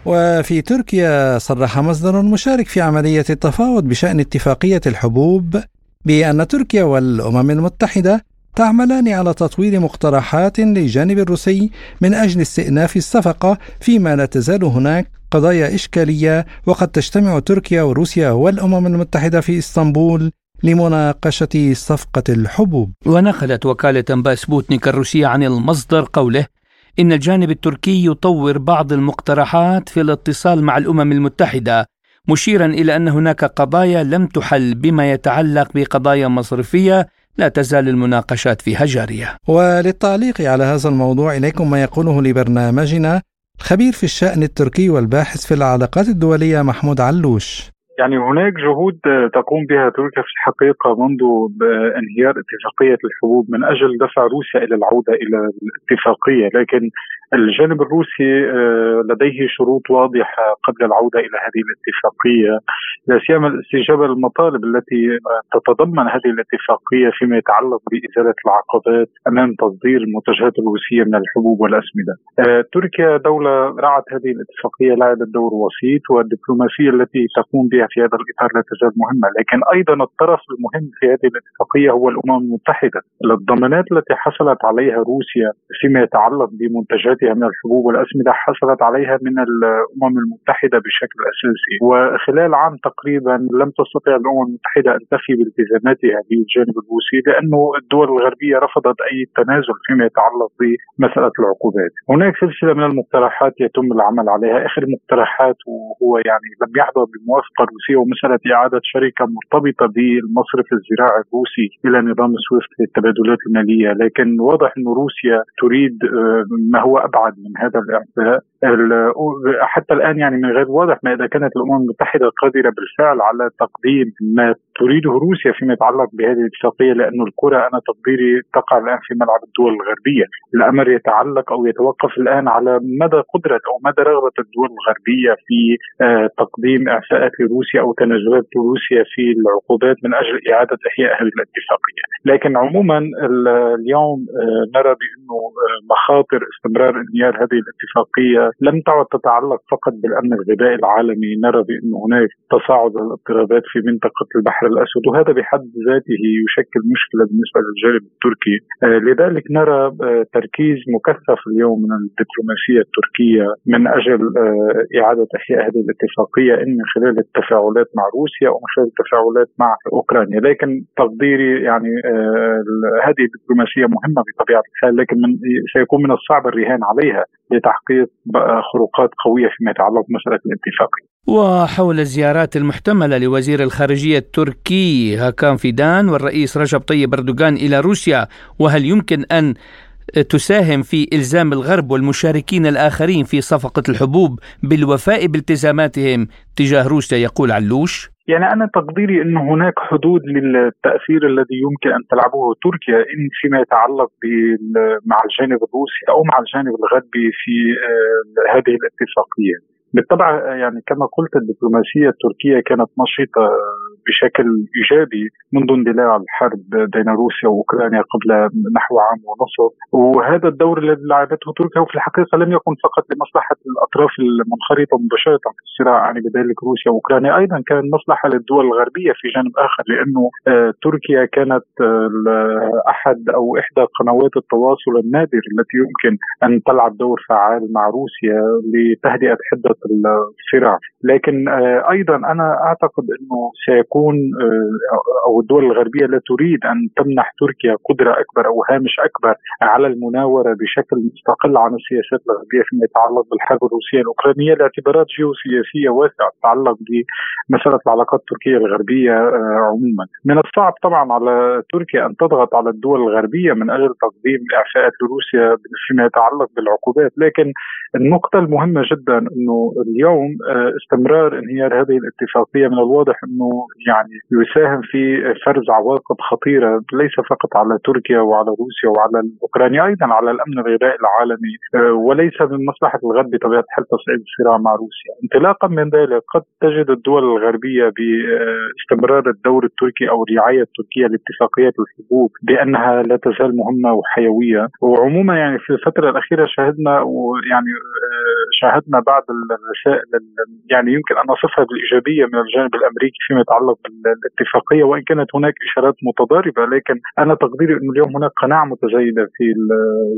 وفي تركيا صرح مصدر مشارك في عملية التفاوض بشأن اتفاقية الحبوب بأن تركيا والأمم المتحدة تعملان على تطوير مقترحات للجانب الروسي من أجل استئناف الصفقة فيما لا تزال هناك قضايا إشكالية وقد تجتمع تركيا وروسيا والأمم المتحدة في إسطنبول لمناقشة صفقة الحبوب. ونقلت وكالة أنباء سبوتنيك الروسية عن المصدر قوله إن الجانب التركي يطور بعض المقترحات في الاتصال مع الأمم المتحدة مشيرا إلى أن هناك قضايا لم تحل بما يتعلق بقضايا مصرفية لا تزال المناقشات فيها جارية. وللتعليق على هذا الموضوع إليكم ما يقوله لبرنامجنا خبير في الشأن التركي والباحث في العلاقات الدولية محمود علوش. يعني هناك جهود تقوم بها تركيا في الحقيقة منذ انهيار اتفاقية الحبوب من أجل دفع روسيا إلى العودة إلى الاتفاقية لكن الجانب الروسي آه، لديه شروط واضحة قبل العودة إلى هذه الاتفاقية لا سيما الاستجابه للمطالب التي تتضمن هذه الاتفاقية فيما يتعلق بإزالة العقبات أمام تصدير المنتجات الروسية من الحبوب والأسمدة. آه، تركيا دولة رعت هذه الاتفاقية لعبت دور وسيط والدبلوماسية التي تقوم بها في هذا الإطار لا تزال مهمة، لكن أيضا الطرف المهم في هذه الاتفاقية هو الأمم المتحدة. الضمانات التي حصلت عليها روسيا فيما يتعلق بمنتجات نسبتها من الحبوب والأسمدة حصلت عليها من الأمم المتحدة بشكل أساسي. وخلال عام تقريبا لم تستطع الأمم المتحدة أن تفي بالتزاماتها بالجانب الروسي لأنه الدول الغربية رفضت أي تنازل فيما يتعلق بمسألة العقوبات. هناك سلسلة من المقترحات يتم العمل عليها. آخر المقترحات وهو يعني لم يحظى بموافقة روسية ومسألة إعادة شركة مرتبطة بالمصرف الزراعي الروسي إلى نظام سويفت للتبادلات المالية. لكن واضح أن روسيا تريد آه، ما هو أبعد من هذا الاعتداء حتى الآن يعني من غير واضح ما إذا كانت الأمم المتحدة قادرة بالفعل على تقديم ما تريده روسيا فيما يتعلق بهذه الاتفاقية لأنه الكرة أنا تقديري تقع الآن في ملعب الدول الغربية، الأمر يتعلق أو يتوقف الآن على مدى قدرة أو مدى رغبة الدول الغربية في آه، تقديم إعفاءات لروسيا. أو تنازلات لروسيا في العقوبات من أجل إعادة إحياء هذه الاتفاقية، لكن عموما اليوم آه، نرى بأنه آه، مخاطر استمرار انهيار هذه الاتفاقية لم تعد تتعلق فقط بالأمن الغذائي العالمي، نرى بان هناك تصاعد الاضطرابات في منطقة البحر الأسود وهذا بحد ذاته يشكل مشكلة بالنسبة للجانب التركي، آه، لذلك نرى تركيز مكثف اليوم من الدبلوماسية التركية من أجل آه، إعادة إحياء هذه الاتفاقية إن من خلال التفاعلات مع روسيا ومن خلال التفاعلات مع أوكرانيا، لكن تقديري يعني هذه الدبلوماسية مهمة بطبيعة الحال لكن من سيكون من الصعب الرهان عليها لتحقيق خروقات قوية فيما يتعلق بمسألة الاتفاقيه. وحول الزيارات المحتملة لوزير الخارجية التركي هاكان فيدان والرئيس رجب طيب أردوغان إلى روسيا وهل يمكن أن تساهم في إلزام الغرب والمشاركين الآخرين في صفقة الحبوب بالوفاء بالتزاماتهم تجاه روسيا يقول علوش يعني أنا تقديري انه هناك حدود للتأثير الذي يمكن أن تلعبه تركيا إن فيما يتعلق مع الجانب الروسي أو مع الجانب الغربي في آه، هذه الاتفاقية. بالطبع يعني كما قلت الدبلوماسية التركية كانت نشيطة بشكل إيجابي منذ اندلاع الحرب بين روسيا وأوكرانيا قبل نحو عام ونصف. وهذا الدور الذي لعبته تركيا وفي الحقيقة لم يكن فقط لمصلحة الأطراف المنخرطة مباشرة في الصراع يعني بذلك روسيا وأوكرانيا أيضا كان مصلحة للدول الغربية في جانب آخر لأنه تركيا كانت احد أو إحدى قنوات التواصل النادر التي يمكن أن تلعب دور فعال مع روسيا لتهدئة حدة الصراع. لكن آه، أيضا أنا أعتقد إنه سيكون آه، أو الدول الغربية لا تريد أن تمنح تركيا قدرة أكبر أو هامش أكبر على المناورة بشكل مستقل عن السياسات الغربية فيما يتعلق بالحرب الروسية الأوكرانية لاعتبارات جيوسياسية واسعة تتعلق بمسألة العلاقات التركية الغربية آه، عموما. من الصعب طبعا على تركيا أن تضغط على الدول الغربية من أجل تقديم إعفاءات لروسيا فيما يتعلق بالعقوبات، لكن النقطة المهمة جدا إنه اليوم استمرار انهيار هذه الاتفاقية من الواضح إنه يعني يساهم في فرز عواقب خطيرة ليس فقط على تركيا وعلى روسيا وعلى أوكرانيا أيضا على الأمن الغذائي العالمي آه، وليس من مصلحة الغرب بطبيعة الحال تصعيد الصراع مع روسيا، انطلاقا من ذلك قد تجد الدول الغربية باستمرار الدور التركي أو الرعاية التركية لاتفاقيه الحبوب بأنها لا تزال مهمة وحيوية. وعموما يعني في الفترة الأخيرة شاهدنا ويعني آه، شاهدنا بعض الرسائل يعني يمكن أن نصفها بالإيجابية من الجانب الأمريكي فيما يتعلق بالاتفاقية وإن كانت هناك إشارات متضاربة. لكن أنا تقديري انه اليوم هناك قناعة متزايدة في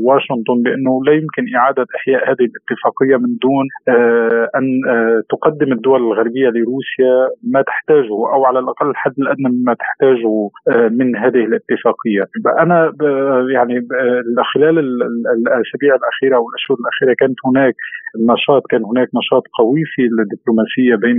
واشنطن بأنه لا يمكن إعادة إحياء هذه الاتفاقية من دون آه، أن آه، تقدم الدول الغربية لروسيا ما تحتاجه أو على الأقل الحد الأدنى مما تحتاجه آه، من هذه الاتفاقية. أنا يعني خلال الأسابيع الأخيرة أو الأشهر الأخيرة كانت هناك نشاط كان هناك نشاط قوي في الدبلوماسية بين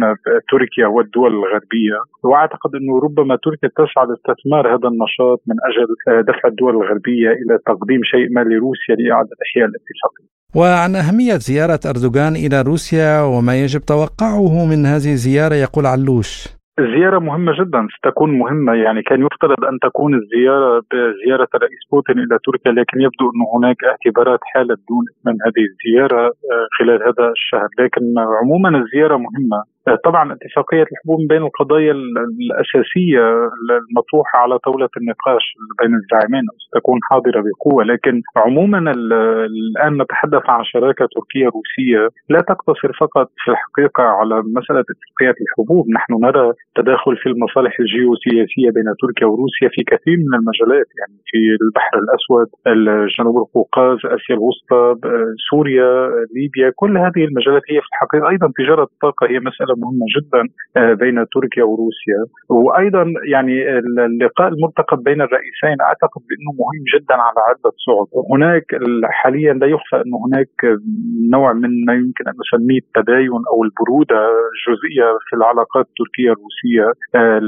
تركيا والدول الغربية وأعتقد أنه ربما تركيا تسعى لاستثمار هذا النشاط من أجل دفع الدول الغربية إلى تقديم شيء ما لروسيا لإعادة احياء الاتفاقية. وعن أهمية زيارة أردوغان إلى روسيا وما يجب توقعه من هذه الزيارة يقول علوش الزيارة مهمة جدا ستكون مهمة. يعني كان يفترض أن تكون الزيارة بزيارة الرئيس بوتين إلى تركيا لكن يبدو أن هناك اعتبارات حالت دون إتمام هذه الزيارة آه، خلال هذا الشهر. لكن عموما الزيارة مهمة. طبعا اتفاقية الحبوب بين القضايا الأساسية المطروحة على طاولة النقاش بين الزعيمين ستكون حاضرة بقوة لكن عموما الآن نتحدث عن شراكة تركية روسية لا تقتصر فقط في الحقيقة على مسألة اتفاقية الحبوب نحن نرى تداخل في المصالح الجيوسياسية بين تركيا وروسيا في كثير من المجالات يعني في البحر الأسود جنوب القوقاز آسيا الوسطى سوريا ليبيا كل هذه المجالات هي في الحقيقة أيضا تجارة الطاقة هي مسألة مهمه جدا آه، بين تركيا وروسيا. وأيضا يعني اللقاء المرتقب بين الرئيسين أعتقد بأنه مهم جدا على عدة صعد هناك حاليا لا يخفى أنه هناك نوع من ما يمكن أن نسميه التباين أو البرودة الجزئيه في العلاقات التركيه الروسيه آه،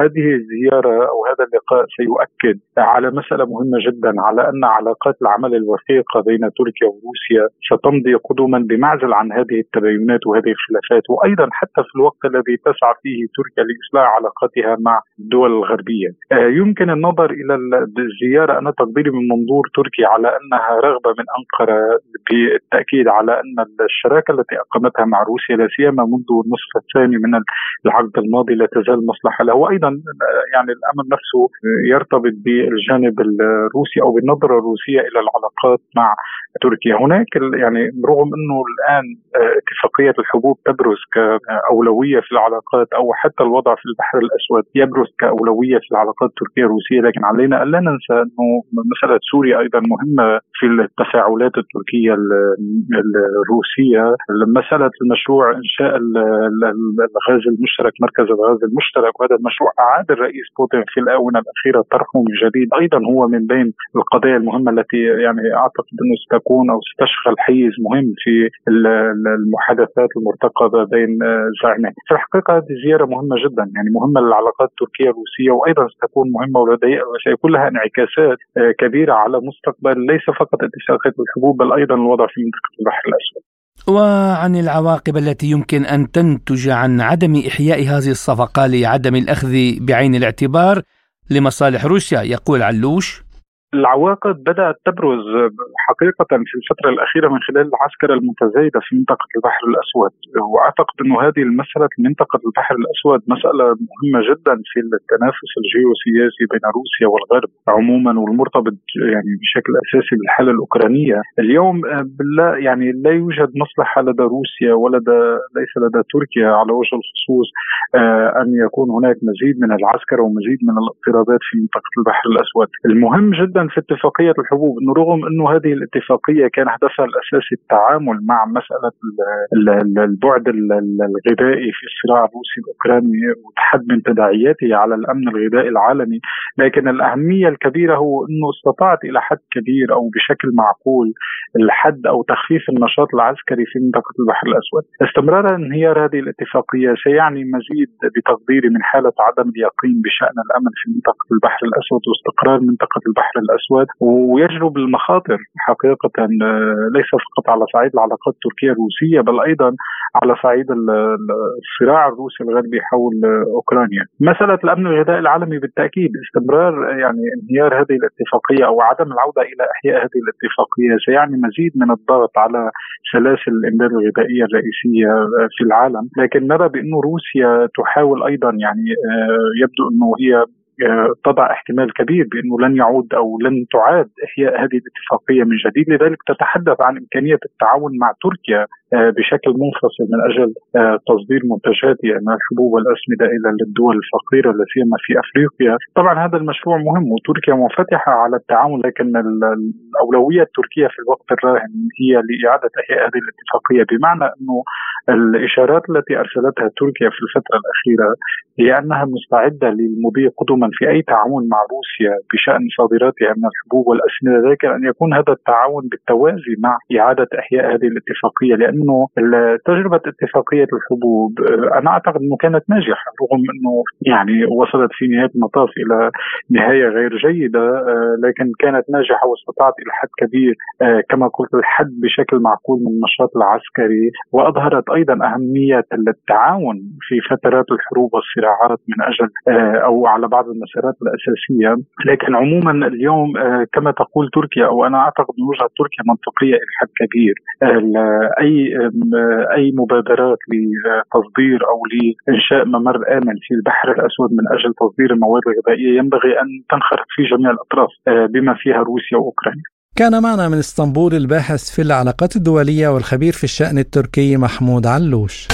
هذه الزيارة أو هذا اللقاء سيؤكد على مسألة مهمة جدا على أن علاقات العمل الوثيقة بين تركيا وروسيا ستمضي قدما بمعزل عن هذه التباينات وهذه الخلافات. وأيضا وأيضا حتى في الوقت الذي تسعى فيه تركيا لإصلاح علاقتها مع الدول الغربية. آه، يمكن النظر إلى الزيارة أنا تقديري من منظور تركيا على أنها رغبة من أنقرة بالتأكيد على أن الشراكة التي أقامتها مع روسيا لا سيما منذ النصف الثاني من العقد الماضي لا تزال مصلحة له وأيضا آه، يعني الأمر نفسه يرتبط بالجانب الروسي أو بالنظرة الروسية إلى العلاقات مع تركيا هناك يعني رغم أنه الآن آه، اتفاقية الحبوب تبرز كأولوية في العلاقات أو حتى الوضع في البحر الأسود يبرز كأولوية في العلاقات التركيه الروسيه لكن علينا الا ننسى أنه مسألة سوريا أيضا مهمة في التفاعلات التركية الروسية. مسألة المشروع إنشاء الغاز المشترك مركز الغاز المشترك وهذا المشروع أعاد الرئيس بوتين في الآونة الأخيرة طرحه من جديد. أيضا هو من بين القضايا المهمة التي يعني أعتقد أنه ستكون أو ستشغل حيز مهم في المحادثات المرتقبة بين الزعيمين في الحقيقة هذه زيارة مهمة جدا. يعني مهمة للعلاقات التركية الروسية وأيضا ستكون مهمة وسيكون لها انعكاسات آه، كبيرة على مستقبل ليس فقط اتفاقيه الحبوب بل أيضا الوضع في منطقة البحر الأسود. وعن العواقب التي يمكن أن تنتج عن عدم إحياء هذه الصفقة لعدم الأخذ بعين الاعتبار لمصالح روسيا يقول علوش. العواقب بدأت تبرز حقيقة في الفترة الأخيرة من خلال العسكره المتزايده في منطقة البحر الأسود. وأعتقد انه هذه المسألة منطقة البحر الأسود مسألة مهمة جدا في التنافس الجيوسياسي بين روسيا والغرب عموما والمرتبط يعني بشكل أساسي بالحالة الأوكرانية. اليوم لا يعني لا يوجد مصلحة لدى روسيا ولدى ليس لدى تركيا على وجه الخصوص آه، أن يكون هناك مزيد من العسكره ومزيد من الاضطرابات في منطقة البحر الأسود. المهم جدا في اتفاقية الحبوب إنه رغم إنه هذه الاتفاقية كان هدفها الاساسي التعامل مع مسألة البعد الغذائي في الصراع الروسي الأوكراني وتحد من تداعياته على الأمن الغذائي العالمي، لكن الأهمية الكبيرة هو إنه استطاعت إلى حد كبير أو بشكل معقول الحد أو تخفيف النشاط العسكري في منطقة البحر الأسود، استمرار انهيار هذه الاتفاقية سيعني مزيد بتقديري من حالة عدم اليقين بشأن الأمن في منطقة البحر الأسود واستقرار منطقة البحر الأسود. ويجلب المخاطر حقيقة آه، ليس فقط على صعيد العلاقات التركية الروسية بل أيضا على صعيد الصراع الروسي الغربي حول أوكرانيا. مسألة الأمن الغذائي العالمي بالتأكيد استمرار يعني انهيار هذه الاتفاقية أو عدم العودة إلى إحياء هذه الاتفاقية سيعني مزيد من الضغط على سلاسل الامداد الغذائية الرئيسية في العالم، لكن نرى بانه روسيا تحاول أيضا يعني آه، يبدو أنه هي تضع احتمال كبير بأنه لن يعود أو لن تعاد إحياء هذه الاتفاقية من جديد، لذلك تتحدث عن إمكانية التعاون مع تركيا بشكل منفصل من أجل آه، تصدير منتجاتها من الحبوب والاسمده إلى الدول الفقيرة لا سيما في أفريقيا، طبعا هذا المشروع مهم وتركيا منفتحة على التعاون لكن الأولوية التركيه في الوقت الراهن هي لإعادة إحياء هذه الاتفاقية. بمعنى أنه الإشارات التي أرسلتها تركيا في الفترة الأخيرة هي أنها مستعدة للمضي قدما في أي تعاون مع روسيا بشأن صادراتها من الحبوب والأسمدة لكن أن يكون هذا التعاون بالتوازي مع إعادة إحياء هذه الاتفاقية لأنه تجربه اتفاقية الحبوب أنا أعتقد إنه كانت ناجحة رغم إنه يعني وصلت في نهاية المطاف إلى نهاية غير جيدة لكن كانت ناجحة واستطاعت إلى حد كبير كما قلت الحد بشكل معقول من النشاط العسكري وأظهرت أيضا أهمية التعاون في فترات الحروب والصراعات من أجل أو على بعض المسارات الأساسية. لكن عموما اليوم كما تقول تركيا أو أنا أعتقد ان وجهة تركيا منطقية إلى حد كبير أي أي مبادرات لتصدير أو لإنشاء ممر آمن في البحر الأسود من أجل تصدير المواد الغذائية ينبغي أن تنخرط فيه جميع الأطراف بما فيها روسيا وأوكرانيا. كان معنا من اسطنبول الباحث في العلاقات الدولية والخبير في الشأن التركي محمود علوش.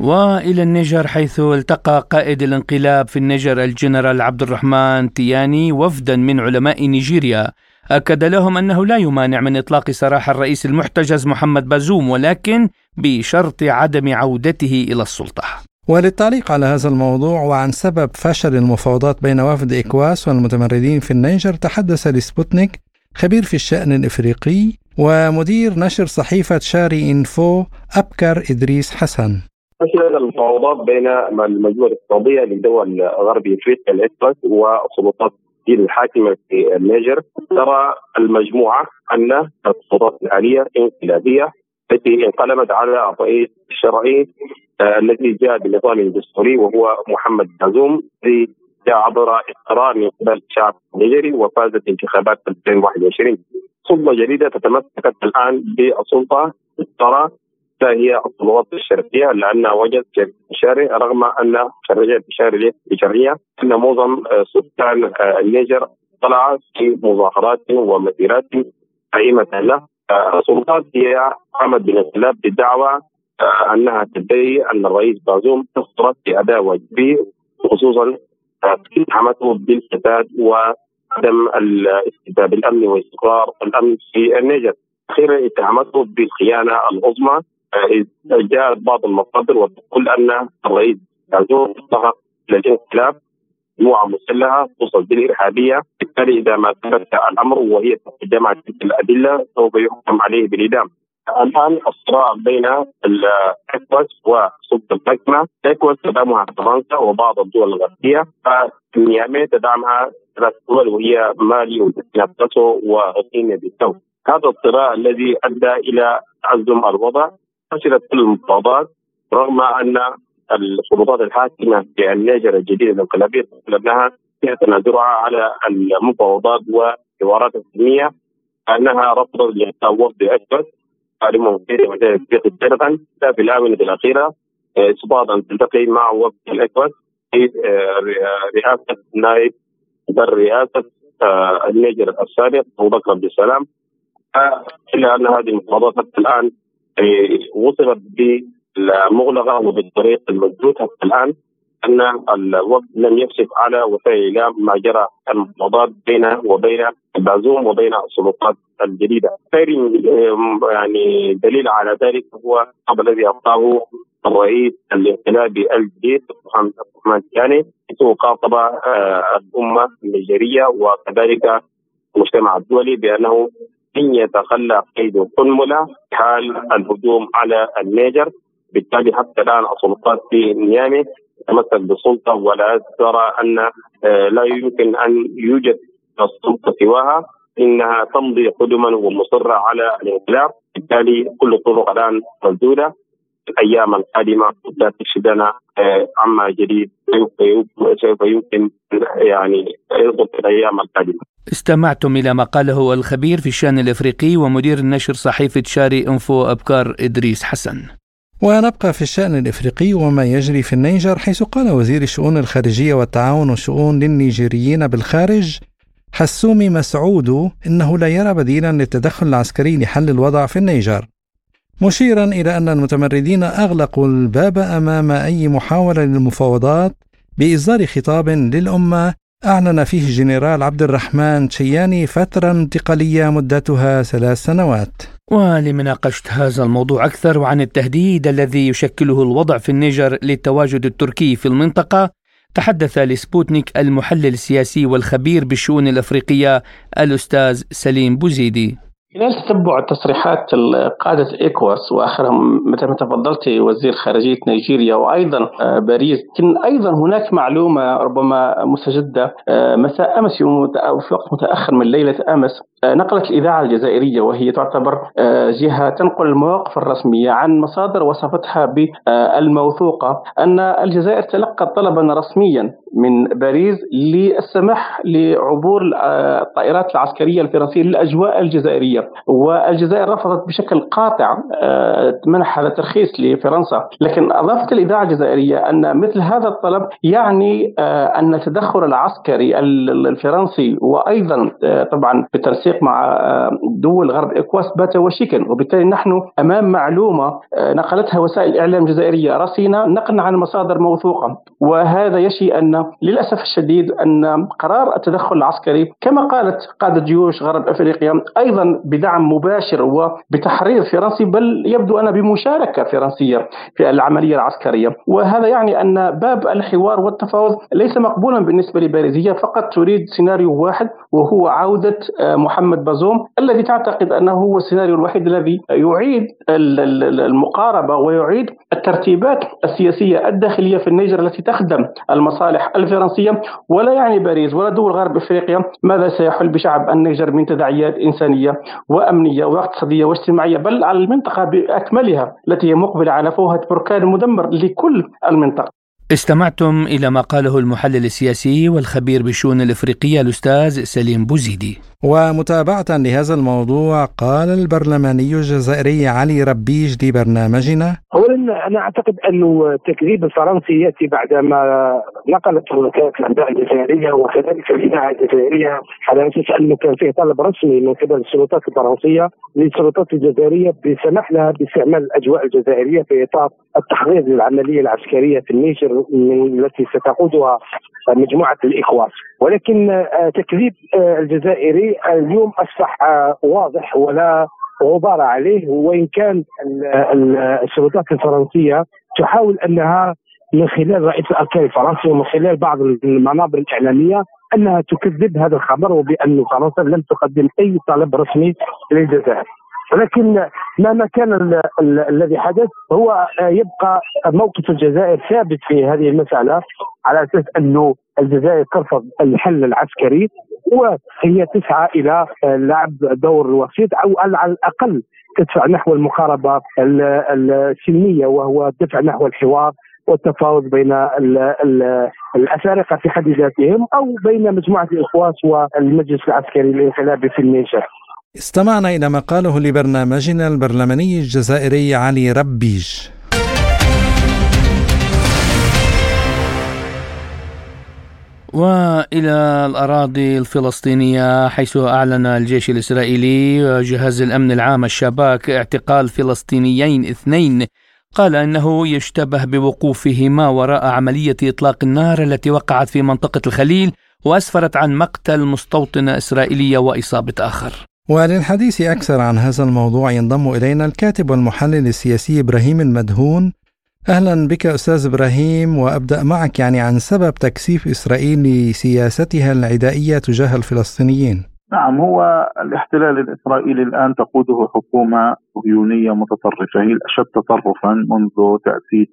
وإلى النيجر حيث التقى قائد الانقلاب في النيجر الجنرال عبد الرحمن تياني وفدا من علماء نيجيريا أكد لهم أنه لا يمانع من إطلاق سراح الرئيس المحتجز محمد بازوم ولكن بشرط عدم عودته إلى السلطة. وللتعليق على هذا الموضوع وعن سبب فشل المفاوضات بين وفد إكواس والمتمردين في النيجر تحدث لسبوتنيك خبير في الشأن الإفريقي ومدير نشر صحيفة شاري إنفو أبكر إدريس حسن فشلت المفاوضات بين المجموعة الاقتصادية لدول غرب إفريقيا الإكواس والسلطات الحاكمه في النيجر ترى المجموعة أن السلطات الحالية انقلابيه التي انقلبت على الرئيس الشرعي آه الذي جاء بنظام دستوري وهو محمد بازوم الذي جاء عبر اقرار من قبل الشعب النيجري وفازت انتخابات 2021 سلطه جديدة تتمسك الآن بالسلطة ترى هي السلطات الشرقيه لانها وجدت الشارع رغم أن خريجه الشارع بشرعية أن معظم سكان النيجر طلع في مظاهرات ومسيرات قائمة له. السلطات هي قامت بالانقلاب بدعوى أنها تدعي أن الرئيس بازوم تفرط في أداء واجبه خصوصا اتهمته بالفساد وعدم الاستتاب الامن واستقرار الأمن في النيجر. أخيرا اتهمته بالخيانة العظمى جاءت بعض المصادر وتقول أن الرئيس بازوم ضغط للانقلاب مجموعه مسلحة توصف بالإرهابية. بالتالي إذا ما ثبت الأمر وهي جمع تلك الأدلة سوف يحكم عليه بالاعدام الآن الصراع بين الاكواس والسلطة الحاكمة، الاكواس تدعمها فرنسا وبعض الدول الغربية، فنيامي تدعمها ثلاث دول وهي مالي وبوركينا فاسو وغينيا. هذا الصراع الذي أدى إلى تأزم الوضع فشلت كل المفاوضات رغم أن السلطات الحاكمة في النيجر الجديده الانقلابيه انها تنازلها على المفاوضات والحوارات السلميه أنها رفضت لإعطاء وفد تعلمهم في وزاره الدرغن في الآونة الأخيرة استطاعت ان تلتقي مع وفد الاكبر في آه، رئاسة نائب رئاسة آه، النيجر السابق أبو بكر عبد السلام إلا أن هذه المفاوضات حتى الآن وصلت بالمغلقه وبالطريق المسدود حتى الآن أن الوقت لم يكشف على وسائل ما جرى المفاوضات بينه وبين بازوم وبين السلطات الجديدة. غير يعني دليل على ذلك هو الذي اعطاه الرئيس الانقلابي الجديد محمد الرحمن الثاني حيث خاطب آه، الأمة النيجيرية وكذلك المجتمع الدولي بأنه إن يتخلى قيد قنبله حال الهجوم على النيجر. بالتالي حتى الآن السلطات في نيامي تتمسك بالسلطه ولا ترى أن آه، لا يمكن أن يوجد السلطة سواها. إنها تمضي قدما ومصرة على الانقلاب بالتالي كل الطرق الآن مسدوده الأيام القادمه لا تكشف لنا آه، عما جديد سوف يمكن يعني يضبط الأيام القادمة. استمعتم إلى ما قاله الخبير في الشأن الإفريقي ومدير النشر صحيفة شاري إنفو أبكار إدريس حسن. ونبقى في الشأن الإفريقي وما يجري في النيجر حيث قال وزير الشؤون الخارجية والتعاون والشؤون للنيجيريين بالخارج حسومي مسعود إنه لا يرى بديلا للتدخل العسكري لحل الوضع في النيجر مشيرا إلى أن المتمردين أغلقوا الباب أمام أي محاولة للمفاوضات بإصدار خطاب للأمة أعلن فيه الجنرال عبد الرحمن تشياني فترة انتقالية مدتها ثلاث سنوات. ولمناقشة هذا الموضوع أكثر وعن التهديد الذي يشكله الوضع في النيجر للتواجد التركي في المنطقة تحدث لسبوتنيك المحلل السياسي والخبير بالشؤون الأفريقية الأستاذ سليم بوزيدي. خلال تتبع تصريحات قادة إيكواس وآخرهم مثل ما تفضلت وزير خارجية نيجيريا وأيضا آه، باريس لكن أيضا هناك معلومة ربما مستجدة آه، مساء أمس في وقت متأخر من ليلة أمس. نقلت الإذاعة الجزائرية وهي تعتبر جهة تنقل المواقف الرسمية عن مصادر وصفتها بالموثوقة أن الجزائر تلقت طلبا رسميا من باريس للسماح لعبور الطائرات العسكرية الفرنسية للأجواء الجزائرية. والجزائر رفضت بشكل قاطع آه، منح هذا الترخيص لفرنسا. لكن أضافت الإذاعة الجزائرية أن مثل هذا الطلب يعني آه، أن التدخل العسكري الفرنسي وأيضا آه، طبعا بالتنسيق مع دول غرب إكواس بات وشيكا وبالتالي نحن أمام معلومة نقلتها وسائل الإعلام الجزائرية رصينة نقلا عن مصادر موثوقة. وهذا يشي أن للأسف الشديد أن قرار التدخل العسكري كما قالت قادة جيوش غرب أفريقيا أيضا بدعم مباشر وبتحريض فرنسي بل يبدو أن بمشاركة فرنسية في العملية العسكرية. وهذا يعني أن باب الحوار والتفاوض ليس مقبولا بالنسبة لباريس هي فقط تريد سيناريو واحد وهو عودة آه، محمد بازوم الذي تعتقد أنه هو السيناريو الوحيد الذي يعيد المقاربة ويعيد الترتيبات السياسية الداخلية في النيجر التي تخدم المصالح الفرنسية ولا يعني باريس ولا دول غرب إفريقيا ماذا سيحل بشعب النيجر من تداعيات إنسانية وأمنية واقتصادية واجتماعية بل على المنطقة بأكملها التي هي مقبلة على فوهة بركان مدمر لكل المنطقة. استمعتم إلى ما قاله المحلل السياسي والخبير بالشؤون الإفريقية الأستاذ سليم بوزيدي. ومتابعة لهذا الموضوع قال البرلماني الجزائري علي ربيج لبرنامجنا أولا أنا أعتقد أن التكذيب الفرنسي يأتي بعدما نقلت وكالة الأنباء الجزائرية وكذلك الإذاعة الجزائرية على أساس أنه كان فيه طلب رسمي من قبل السلطات الفرنسية للسلطات الجزائرية بسمح لها باستعمال الأجواء الجزائرية في إطار التحضير للعملية العسكرية في النيجر التي ستقودها مجموعة الإخوان ولكن آه، تكذيب آه، الجزائري اليوم أصبح آه، واضح ولا غبار عليه وإن كان السلطات الفرنسية تحاول أنها من خلال رئيس الأركان الفرنسي ومن خلال بعض المنابر الإعلامية أنها تكذب هذا الخبر وبأن فرنسا لم تقدم أي طلب رسمي للجزائر. ولكن مهما كان الذي حدث هو يبقى موقف الجزائر ثابت في هذه المسألة على أساس انه الجزائر ترفض الحل العسكري وهي تسعى إلى لعب دور وسيط أو على الأقل تدفع نحو المقاربه السلميه وهو الدفع نحو الحوار والتفاوض بين ال ال الأفارقة في حد ذاتهم أو بين مجموعة الاخواس والمجلس العسكري الانقلابي في النيجر. استمعنا إلى ما قاله لبرنامجنا البرلماني الجزائري علي ربيج. وإلى الأراضي الفلسطينية حيث أعلن الجيش الإسرائيلي وجهاز الأمن العام الشباك اعتقال فلسطينيين اثنين قال إنه يشتبه بوقوفهما وراء عملية إطلاق النار التي وقعت في منطقة الخليل وأسفرت عن مقتل مستوطنه اسرائيليه وإصابة آخر. وللحديث أكثر عن هذا الموضوع ينضم إلينا الكاتب والمحلل السياسي إبراهيم المدهون أهلا بك أستاذ إبراهيم وأبدأ معك يعني عن سبب تكثيف إسرائيل لسياستها العدائية تجاه الفلسطينيين. نعم هو الاحتلال الإسرائيلي الآن تقوده حكومة صهيونيه متطرفه هي الاشد تطرفا منذ تأسيس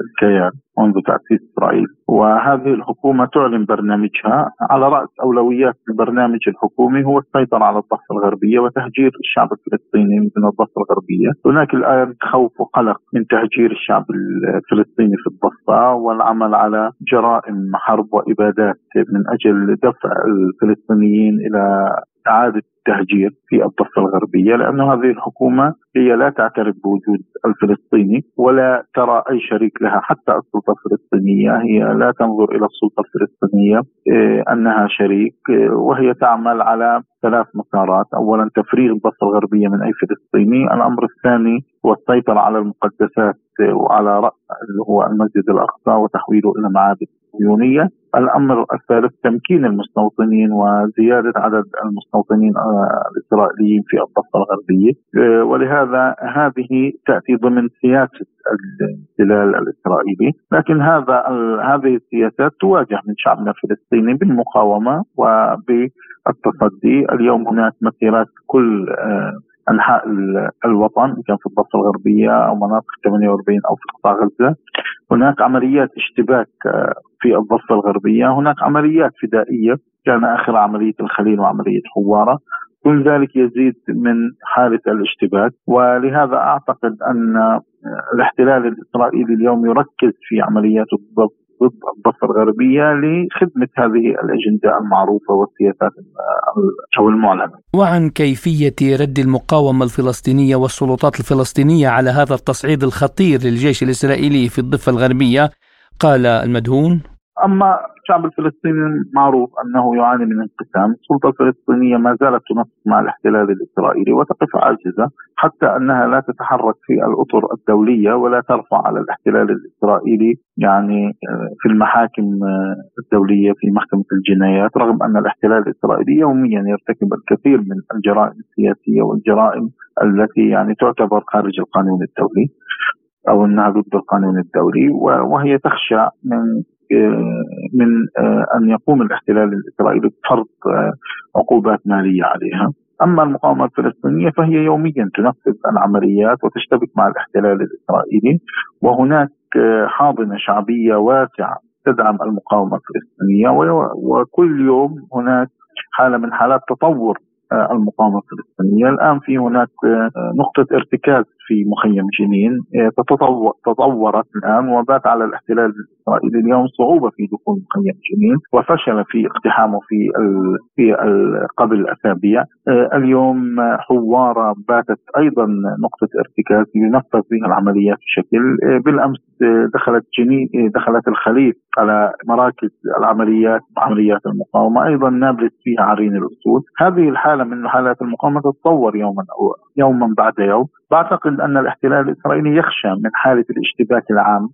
الكيان منذ تأسيس إسرائيل. وهذه الحكومة تعلن برنامجها. على رأس أولويات البرنامج الحكومي هو السيطرة على الضفة الغربية وتهجير الشعب الفلسطيني من الضفة الغربية، هناك الآن خوف وقلق من تهجير الشعب الفلسطيني في الضفة والعمل على جرائم حرب وإبادات من أجل دفع الفلسطينيين إلى إعادة التهجير في الضفة الغربية لأن هذه الحكومة هي لا تعترف بوجود الفلسطيني ولا ترى أي شريك لها حتى السلطة الفلسطينية هي لا تنظر إلى السلطة الفلسطينية إيه، أنها شريك إيه، وهي تعمل على ثلاث مسارات. أولا تفريغ الضفة الغربية من أي فلسطيني الأمر الثاني هو السيطرة على المقدسات وعلى رأس اللي هو المسجد الأقصى وتحويله إلى معابد. صهيونية الأمر الثالث تمكين المستوطنين وزيادة عدد المستوطنين الإسرائيليين في الضفة الغربية. آه، ولهذا هذه تأتي ضمن سياسة الاحتلال الإسرائيلي. لكن هذا هذه السياسات تواجه من شعبنا الفلسطيني بالمقاومة وبالتصدي. اليوم هناك مسيرات كل آه، أنحاء الوطن إن كان في الضفة الغربية أو مناطق 48 أو في قطاع غزة. هناك عمليات اشتباك آه، في الضفة الغربية. هناك عمليات فدائية. كان آخر عملية الخليل وعملية حوارة. كل ذلك يزيد من حالة الاشتباك. ولهذا أعتقد أن الاحتلال الإسرائيلي اليوم يركز في عملياته ضد الضفة الغربية لخدمة هذه الأجندة المعروفة والسياسات أو المعلنة. وعن كيفية رد المقاومة الفلسطينية والسلطات الفلسطينية على هذا التصعيد الخطير للجيش الإسرائيلي في الضفة الغربية قال المدهون. أما الشعب الفلسطيني معروف أنه يعاني من انقسام، السلطة الفلسطينية ما زالت تنسق مع الاحتلال الإسرائيلي وتقف عاجزة حتى أنها لا تتحرك في الأطر الدولية ولا ترفع على الاحتلال الإسرائيلي يعني آه، في المحاكم آه، الدولية في محكمة الجنايات رغم أن الاحتلال الإسرائيلي يوميا يرتكب الكثير من الجرائم السياسية والجرائم التي يعني تعتبر خارج القانون الدولي. أو أنها ضد القانون الدولي وهي تخشى من من أن يقوم الاحتلال الإسرائيلي بفرض عقوبات مالية عليها. أما المقاومة الفلسطينية فهي يوميا تنفذ العمليات وتشتبك مع الاحتلال الإسرائيلي وهناك حاضنة شعبية واسعة تدعم المقاومة الفلسطينية وكل يوم هناك حالة من حالات تطور المقاومة الفلسطينية، الآن في هناك نقطة ارتكاز في مخيم جنين تطورت الآن وبات على الاحتلال الاسرائيلي اليوم صعوبة في دخول مخيم جنين وفشل في اقتحامه في في قبل اسابيع آه، اليوم حوارة باتت أيضا نقطة ارتكاز ينفذ فيها العمليات بشكل آه، بالأمس آه، دخلت جنين دخلت الخليل على مراكز العمليات عمليات المقاومة أيضا نابلس فيها عرين الأسود. هذه الحالة من حالات المقاومة تتطور يوما أو يوما بعد يوم. بعتقد أن الاحتلال الإسرائيلي يخشى من حالة الاشتباك العام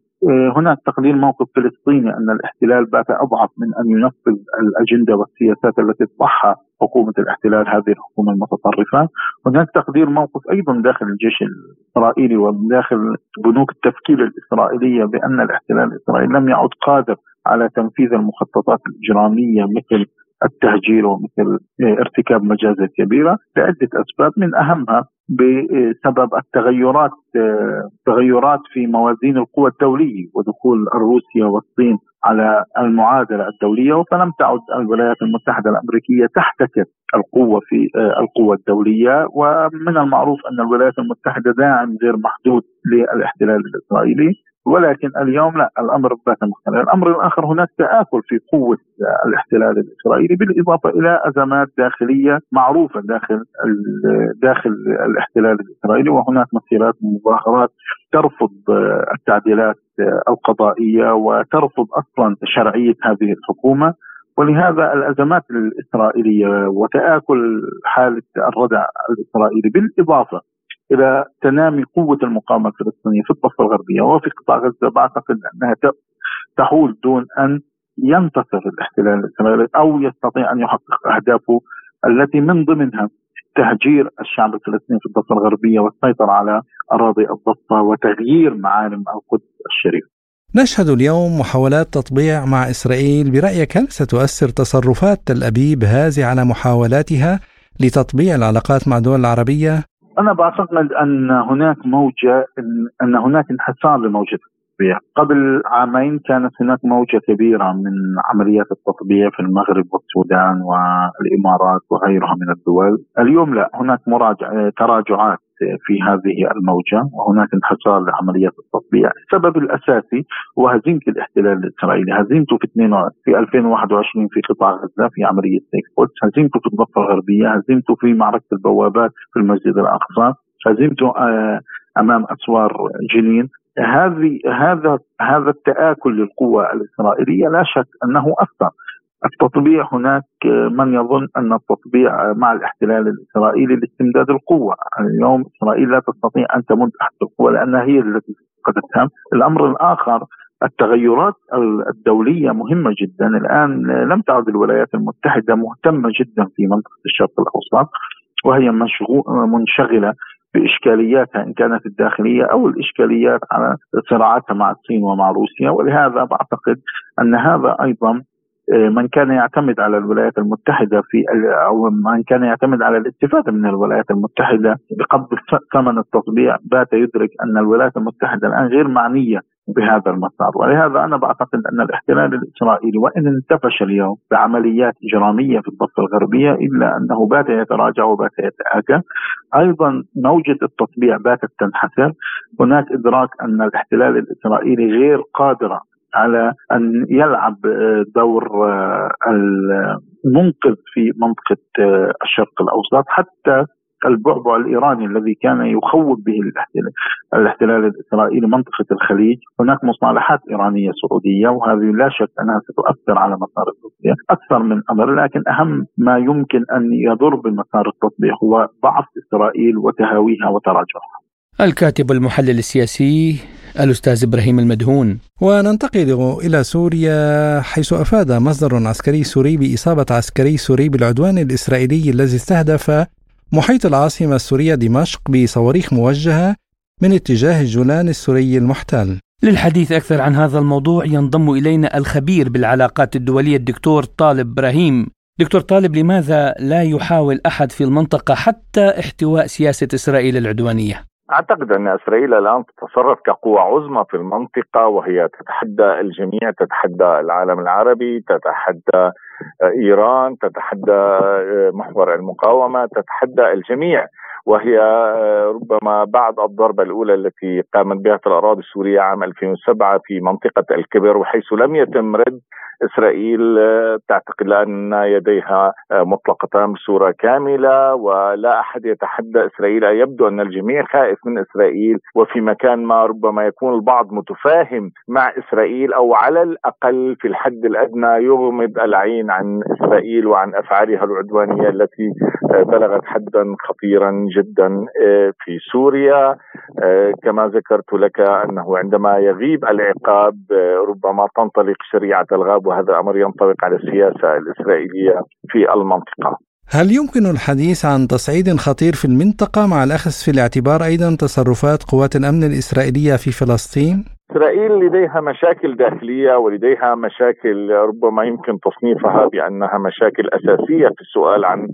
هناك تقدير موقف فلسطيني أن الاحتلال بات أضعف من أن ينفذ الأجندة والسياسات التي تضعها حكومة الاحتلال هذه الحكومة المتطرفة، هناك تقدير موقف أيضا داخل الجيش الإسرائيلي وداخل بنوك التفكير الإسرائيلية بأن الاحتلال الإسرائيلي لم يعد قادر على تنفيذ المخططات الإجرامية مثل التهجير ومثل ارتكاب مجازر كبيرة لعدة أسباب من أهمها بسبب التغيرات تغيرات في موازين القوى الدولية ودخول روسيا والصين على المعادلة الدولية. فلم تعد الولايات المتحدة الأمريكية تحتكر القوة في القوى الدولية. ومن المعروف أن الولايات المتحدة داعم غير محدود للاحتلال الإسرائيلي. ولكن اليوم لا الأمر بات مختلف، الأمر الآخر هناك تآكل في قوة الاحتلال الإسرائيلي بالإضافة إلى أزمات داخلية معروفة داخل داخل الاحتلال الإسرائيلي وهناك مسيرات ومظاهرات ترفض التعديلات القضائية وترفض أصلا شرعية هذه الحكومة. ولهذا الأزمات الإسرائيلية وتآكل حالة الردع الإسرائيلي بالإضافة إلى تنامي قوة المقاومة الفلسطينية في الضفة الغربية وفي قطاع غزة بعتقد أنها تحول دون أن ينتصر الاحتلال الإسرائيلي أو يستطيع أن يحقق أهدافه التي من ضمنها تهجير الشعب الفلسطيني في الضفة الغربية والسيطرة على أراضي الضفة وتغيير معالم القدس الشريف. نشهد اليوم محاولات تطبيع مع إسرائيل برأيك هل ستؤثر تصرفات تل أبيب هذه على محاولاتها لتطبيع العلاقات مع الدول العربية؟ أنا بعتقد أن هناك موجة أن هناك انحسار لموجة التطبيع. قبل عامين كانت هناك موجة كبيرة من عمليات التطبيع في المغرب والسودان والإمارات وغيرها من الدول. اليوم لا هناك مراجع تراجعات في هذه الموجة وهناك انحسار لعمليات التطبيع. السبب الأساسي هو هزيمة الاحتلال الإسرائيلي. هزيمته في, في 2021 في قطاع غزة في عملية سيف هزيمته في الضفة الغربية. هزيمته في معركة البوابات في المسجد الأقصى. هزيمته آه، أمام أسوار جنين. هذه هذا هذا التآكل للقوة الإسرائيلية لا شك أنه أثر التطبيع هناك من يظن أن التطبيع مع الاحتلال الإسرائيلي لاستمداد القوة. اليوم إسرائيل لا تستطيع أن تمد أحد القوة لأنها هي التي فقدتها الأمر الآخر التغيرات الدولية مهمة جدا. الآن لم تعد الولايات المتحدة مهتمة جدا في منطقة الشرق الأوسط وهي منشغلة بإشكالياتها إن كانت الداخلية أو الإشكاليات على صراعاتها مع الصين ومع روسيا. ولهذا بعتقد أن هذا أيضا من كان يعتمد على الولايات المتحدة في أو من كان يعتمد على الاستفادة من الولايات المتحدة بقبض ثمن التطبيع بات يدرك أن الولايات المتحدة الآن غير معنية بهذا المسار. ولهذا أنا بعتقد أن الاحتلال الإسرائيلي وإن انتفش اليوم بعمليات إجرامية في الضفة الغربية إلا أنه بات يتراجع وبات يتآكل أيضا موجة التطبيع باتت تنحسر. هناك إدراك أن الاحتلال الإسرائيلي غير قادرة على أن يلعب دور المنقذ في منطقة الشرق الأوسط حتى البعبع الإيراني الذي كان يخوف به الاحتلال الإسرائيلي منطقة الخليج، هناك مصالحات إيرانية سعودية وهذه لا شك أنها ستؤثر على مسار التطبيع أكثر من أمر لكن أهم ما يمكن أن يضر بمسار التطبيع هو ضعف إسرائيل وتهاويها وتراجعها. الكاتب المحلل السياسي الأستاذ إبراهيم المدهون. وننتقل إلى سوريا حيث أفاد مصدر عسكري سوري بإصابة عسكري سوري بالعدوان الإسرائيلي الذي استهدف محيط العاصمة السورية دمشق بصواريخ موجهة من اتجاه الجولان السوري المحتل. للحديث أكثر عن هذا الموضوع ينضم إلينا الخبير بالعلاقات الدولية الدكتور طالب إبراهيم. دكتور طالب لماذا لا يحاول أحد في المنطقة حتى احتواء سياسة إسرائيل العدوانية؟ أعتقد أن إسرائيل الآن تتصرف كقوة عظمى في المنطقة وهي تتحدى الجميع تتحدى العالم العربي تتحدى إيران تتحدى محور المقاومة تتحدى الجميع. وهي ربما بعد الضربة الأولى التي قامت بها في الأراضي السورية عام 2007 في منطقة الكبر وحيث لم يتم رد إسرائيل آه، تعتقد أن يديها آه، مطلقتان بصورة كاملة ولا أحد يتحدى إسرائيل يبدو أن الجميع خائف من إسرائيل. وفي مكان ما ربما يكون البعض متفاهم مع إسرائيل أو على الأقل في الحد الأدنى يغمض العين عن إسرائيل وعن أفعالها العدوانية التي آه، بلغت حدا خطيرا جدا في سوريا. كما ذكرت لك أنه عندما يغيب العقاب ربما تنطلق شريعة الغاب وهذا أمر ينطبق على السياسة الإسرائيلية في المنطقة هل يمكن الحديث عن تصعيد خطير في المنطقة مع الأخذ في الاعتبار أيضا تصرفات قوات الأمن الإسرائيلية في فلسطين؟ إسرائيل لديها مشاكل داخلية ولديها مشاكل ربما يمكن تصنيفها بأنها مشاكل أساسية في السؤال عن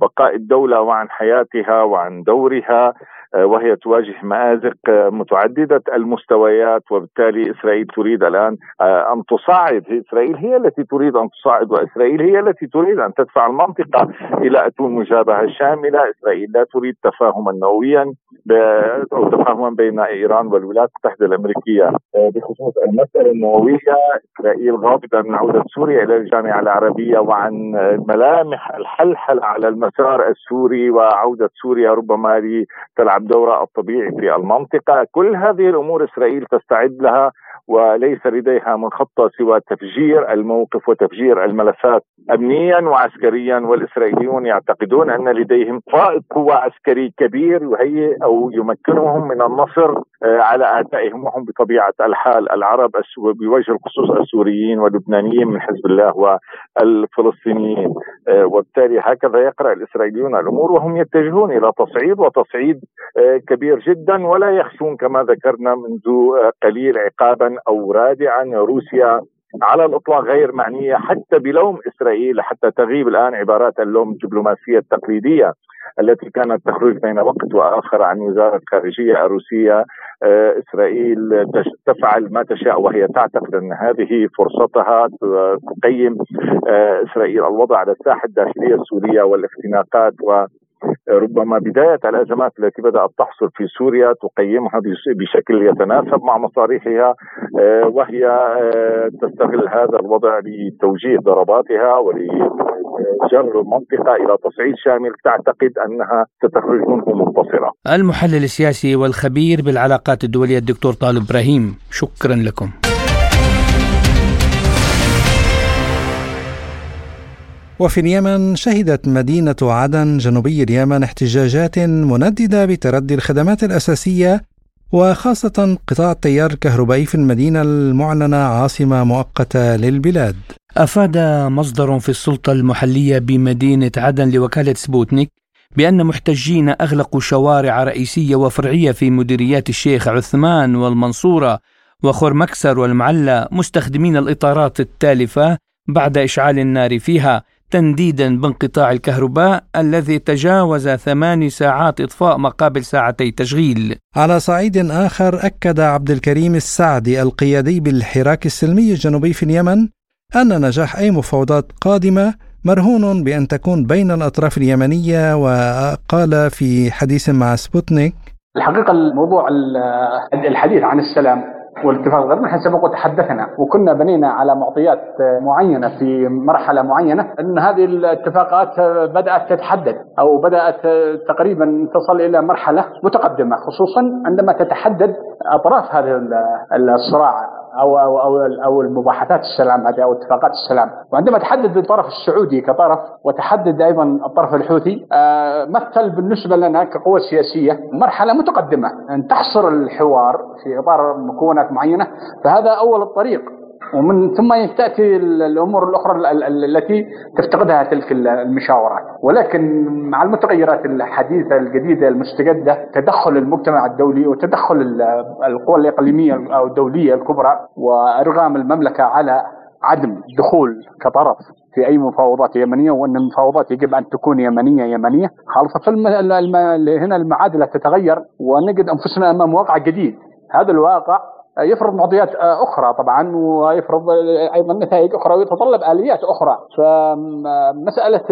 بقاء الدولة وعن حياتها وعن دورها وهي تواجه مآزق متعددة المستويات وبالتالي إسرائيل تريد الآن أن تصعد إسرائيل هي التي تريد أن تصعد وإسرائيل هي التي تريد أن تدفع المنطقة إلى أتون مجابهة شاملة إسرائيل لا تريد تفاهما نوويا أو تفاهما بين إيران والولايات المتحدة الأمريكية بخصوص المسألة النووية. إسرائيل غاضبة من عودة سوريا إلى الجامعة العربية وعن ملامح الحلحلة على المسار السوري وعودة سوريا ربما لتلعب دورها الطبيعي في المنطقة. كل هذه الأمور إسرائيل تستعد لها وليس لديها من خطة سوى تفجير الموقف وتفجير الملفات. أمنيا وعسكريا والإسرائيليون يعتقدون أن لديهم فائض قوة عسكري كبير يهيئ أو يمكنهم من النصر على أعدائهم وهم بطبيعة الحال العرب بوجه الخصوص السوريين واللبنانيين من حزب الله والفلسطينيين. آه، وبالتالي هكذا يقرأ الإسرائيليون الأمور وهم يتجهون إلى تصعيد وتصعيد آه، كبير جدا ولا يخشون كما ذكرنا منذ قليل عقابا أو رادعا روسيا على الإطلاق غير معنية حتى بلوم إسرائيل حتى تغيب الآن عبارات اللوم الدبلوماسية التقليدية التي كانت تخرج بين وقت وآخر عن وزارة الخارجية الروسية. آه، إسرائيل تفعل ما تشاء وهي تعتقد أن هذه فرصتها تقيم آه، إسرائيل الوضع على الساحة الداخلية السورية والاختناقات و ربما بداية الأزمات التي بدأت تحصل في سوريا تقيمها بشكل يتناسب مع مصالحها آه، وهي آه، تستغل هذا الوضع لتوجيه ضرباتها ولجر المنطقة إلى تصعيد شامل. تعتقد أنها ستخرج منه منتصرة. المحلل السياسي والخبير بالعلاقات الدولية الدكتور طالب إبراهيم شكرا لكم. وفي اليمن شهدت مدينة عدن جنوبي اليمن احتجاجات منددة بتردي الخدمات الأساسية وخاصة قطاع التيار الكهربائي في المدينة المعلنة عاصمة مؤقتة للبلاد. أفاد مصدر في السلطة المحلية بمدينة عدن لوكالة سبوتنيك بأن محتجين أغلقوا شوارع رئيسية وفرعية في مديريات الشيخ عثمان والمنصورة وخرمكسر والمعلى مستخدمين الإطارات التالفة بعد إشعال النار فيها تنديدا بانقطاع الكهرباء الذي تجاوز ثمان ساعات إطفاء مقابل ساعتي تشغيل. على صعيد آخر أكد عبد الكريم السعدي القيادي بالحراك السلمي الجنوبي في اليمن أن نجاح أي مفاوضات قادمة مرهون بأن تكون بين الأطراف اليمنية وقال في حديث مع سبوتنيك الحقيقة الموضوع الحديث عن السلام والاتفاق الغربي نحن سبق وتحدثنا وكنا بنينا على معطيات معينة في مرحلة معينة إن هذه الاتفاقات بدأت تتحدد أو بدأت تقريبا تصل إلى مرحلة متقدمة خصوصا عندما تتحدد أطراف هذا الصراع. أو أو أو, أو المباحثات السلام هذه أو اتفاقات السلام. وعندما تحدد الطرف السعودي كطرف وتحدد أيضا الطرف الحوثي آه، مثل بالنسبة لنا كقوة سياسية مرحلة متقدمة أن تحصر الحوار في إطار مكونات معينة فهذا أول الطريق. ومن ثم تأتي الأمور الأخرى التي تفتقدها تلك المشاورات. ولكن مع المتغيرات الحديثة الجديدة المستجدة تدخل المجتمع الدولي وتدخل القوى الإقليمية أو الدولية الكبرى وأرغام المملكة على عدم دخول كطرف في أي مفاوضات يمنية وأن المفاوضات يجب أن تكون يمنية يمنية. خاصه هنا المعادلة تتغير ونجد أنفسنا أمام واقع جديد. هذا الواقع يفرض معطيات أخرى طبعا ويفرض أيضا نتائج أخرى ويتطلب آليات أخرى. فمسألة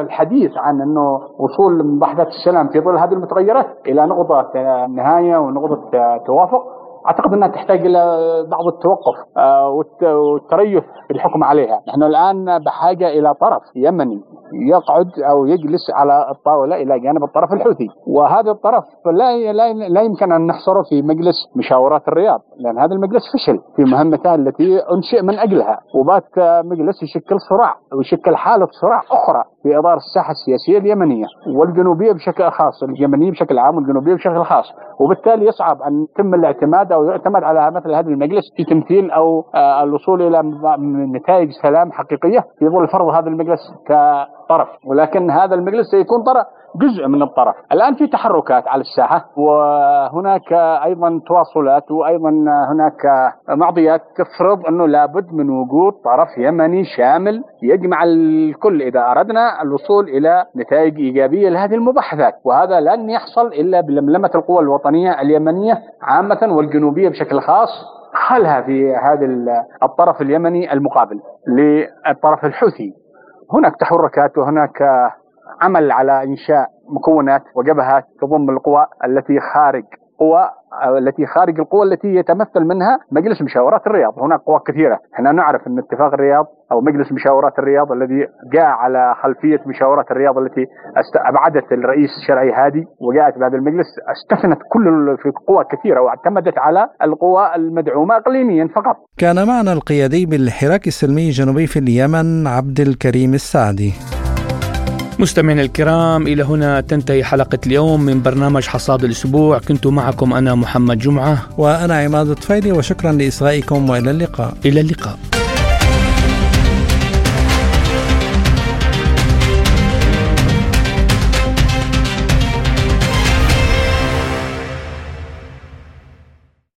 الحديث عن إنه وصول مباحثات السلام في ظل هذه المتغيرات إلى نقطة نهاية ونقطة توافق أعتقد إنها تحتاج إلى بعض التوقف آه، والتريث في الحكم عليها، نحن الآن بحاجة إلى طرف يمني يقعد أو يجلس على الطاولة إلى جانب الطرف الحوثي، وهذا الطرف لا لا, يمكن أن نحصره في مجلس مشاورات الرياض، لأن هذا المجلس فشل في مهمته التي أنشئ من أجلها، وبات مجلس يشكل صراع ويشكل حالة صراع أخرى في اطار الساحة السياسية اليمنية والجنوبية بشكل خاص، اليمنية بشكل عام والجنوبية بشكل خاص، وبالتالي يصعب أن يتم الاعتماد أو يعتمد على مثل هذا المجلس في تمثيل أو آه، الوصول إلى نتائج سلام حقيقية. في ظل فرض هذا المجلس طرف ولكن هذا المجلس سيكون طرف. جزء من الطرف. الآن في تحركات على الساحة وهناك أيضا تواصلات وأيضا هناك معطيات تفرض أنه لابد من وجود طرف يمني شامل يجمع الكل إذا أردنا الوصول إلى نتائج إيجابية لهذه المباحثات. وهذا لن يحصل إلا بلملمة القوى الوطنية اليمنية عامة والجنوبية بشكل خاص خلها في هذا الطرف اليمني المقابل للطرف الحوثي. هناك تحركات وهناك عمل على إنشاء مكونات وجبهات تضم القوى التي خارج قوى التي خارج القوى التي يتمثل منها مجلس مشاورات الرياض. هناك قوى كثيرة. إحنا نعرف أن اتفاق الرياض أو مجلس مشاورات الرياض الذي جاء على خلفية مشاورات الرياض التي أبعدت الرئيس الشرعي هادي وجاءت بهذا المجلس استثنت كل في قوى كثيرة واعتمدت على القوى المدعومة إقليميا فقط. كان معنا القيادي بالحراك السلمي الجنوبي في اليمن عبد الكريم السعدي. مستمعينا الكرام إلى هنا تنتهي حلقة اليوم من برنامج حصاد الأسبوع. كنت معكم أنا محمد جمعة. وأنا عماد الطفيلي وشكرا لإصغائكم وإلى اللقاء. إلى اللقاء.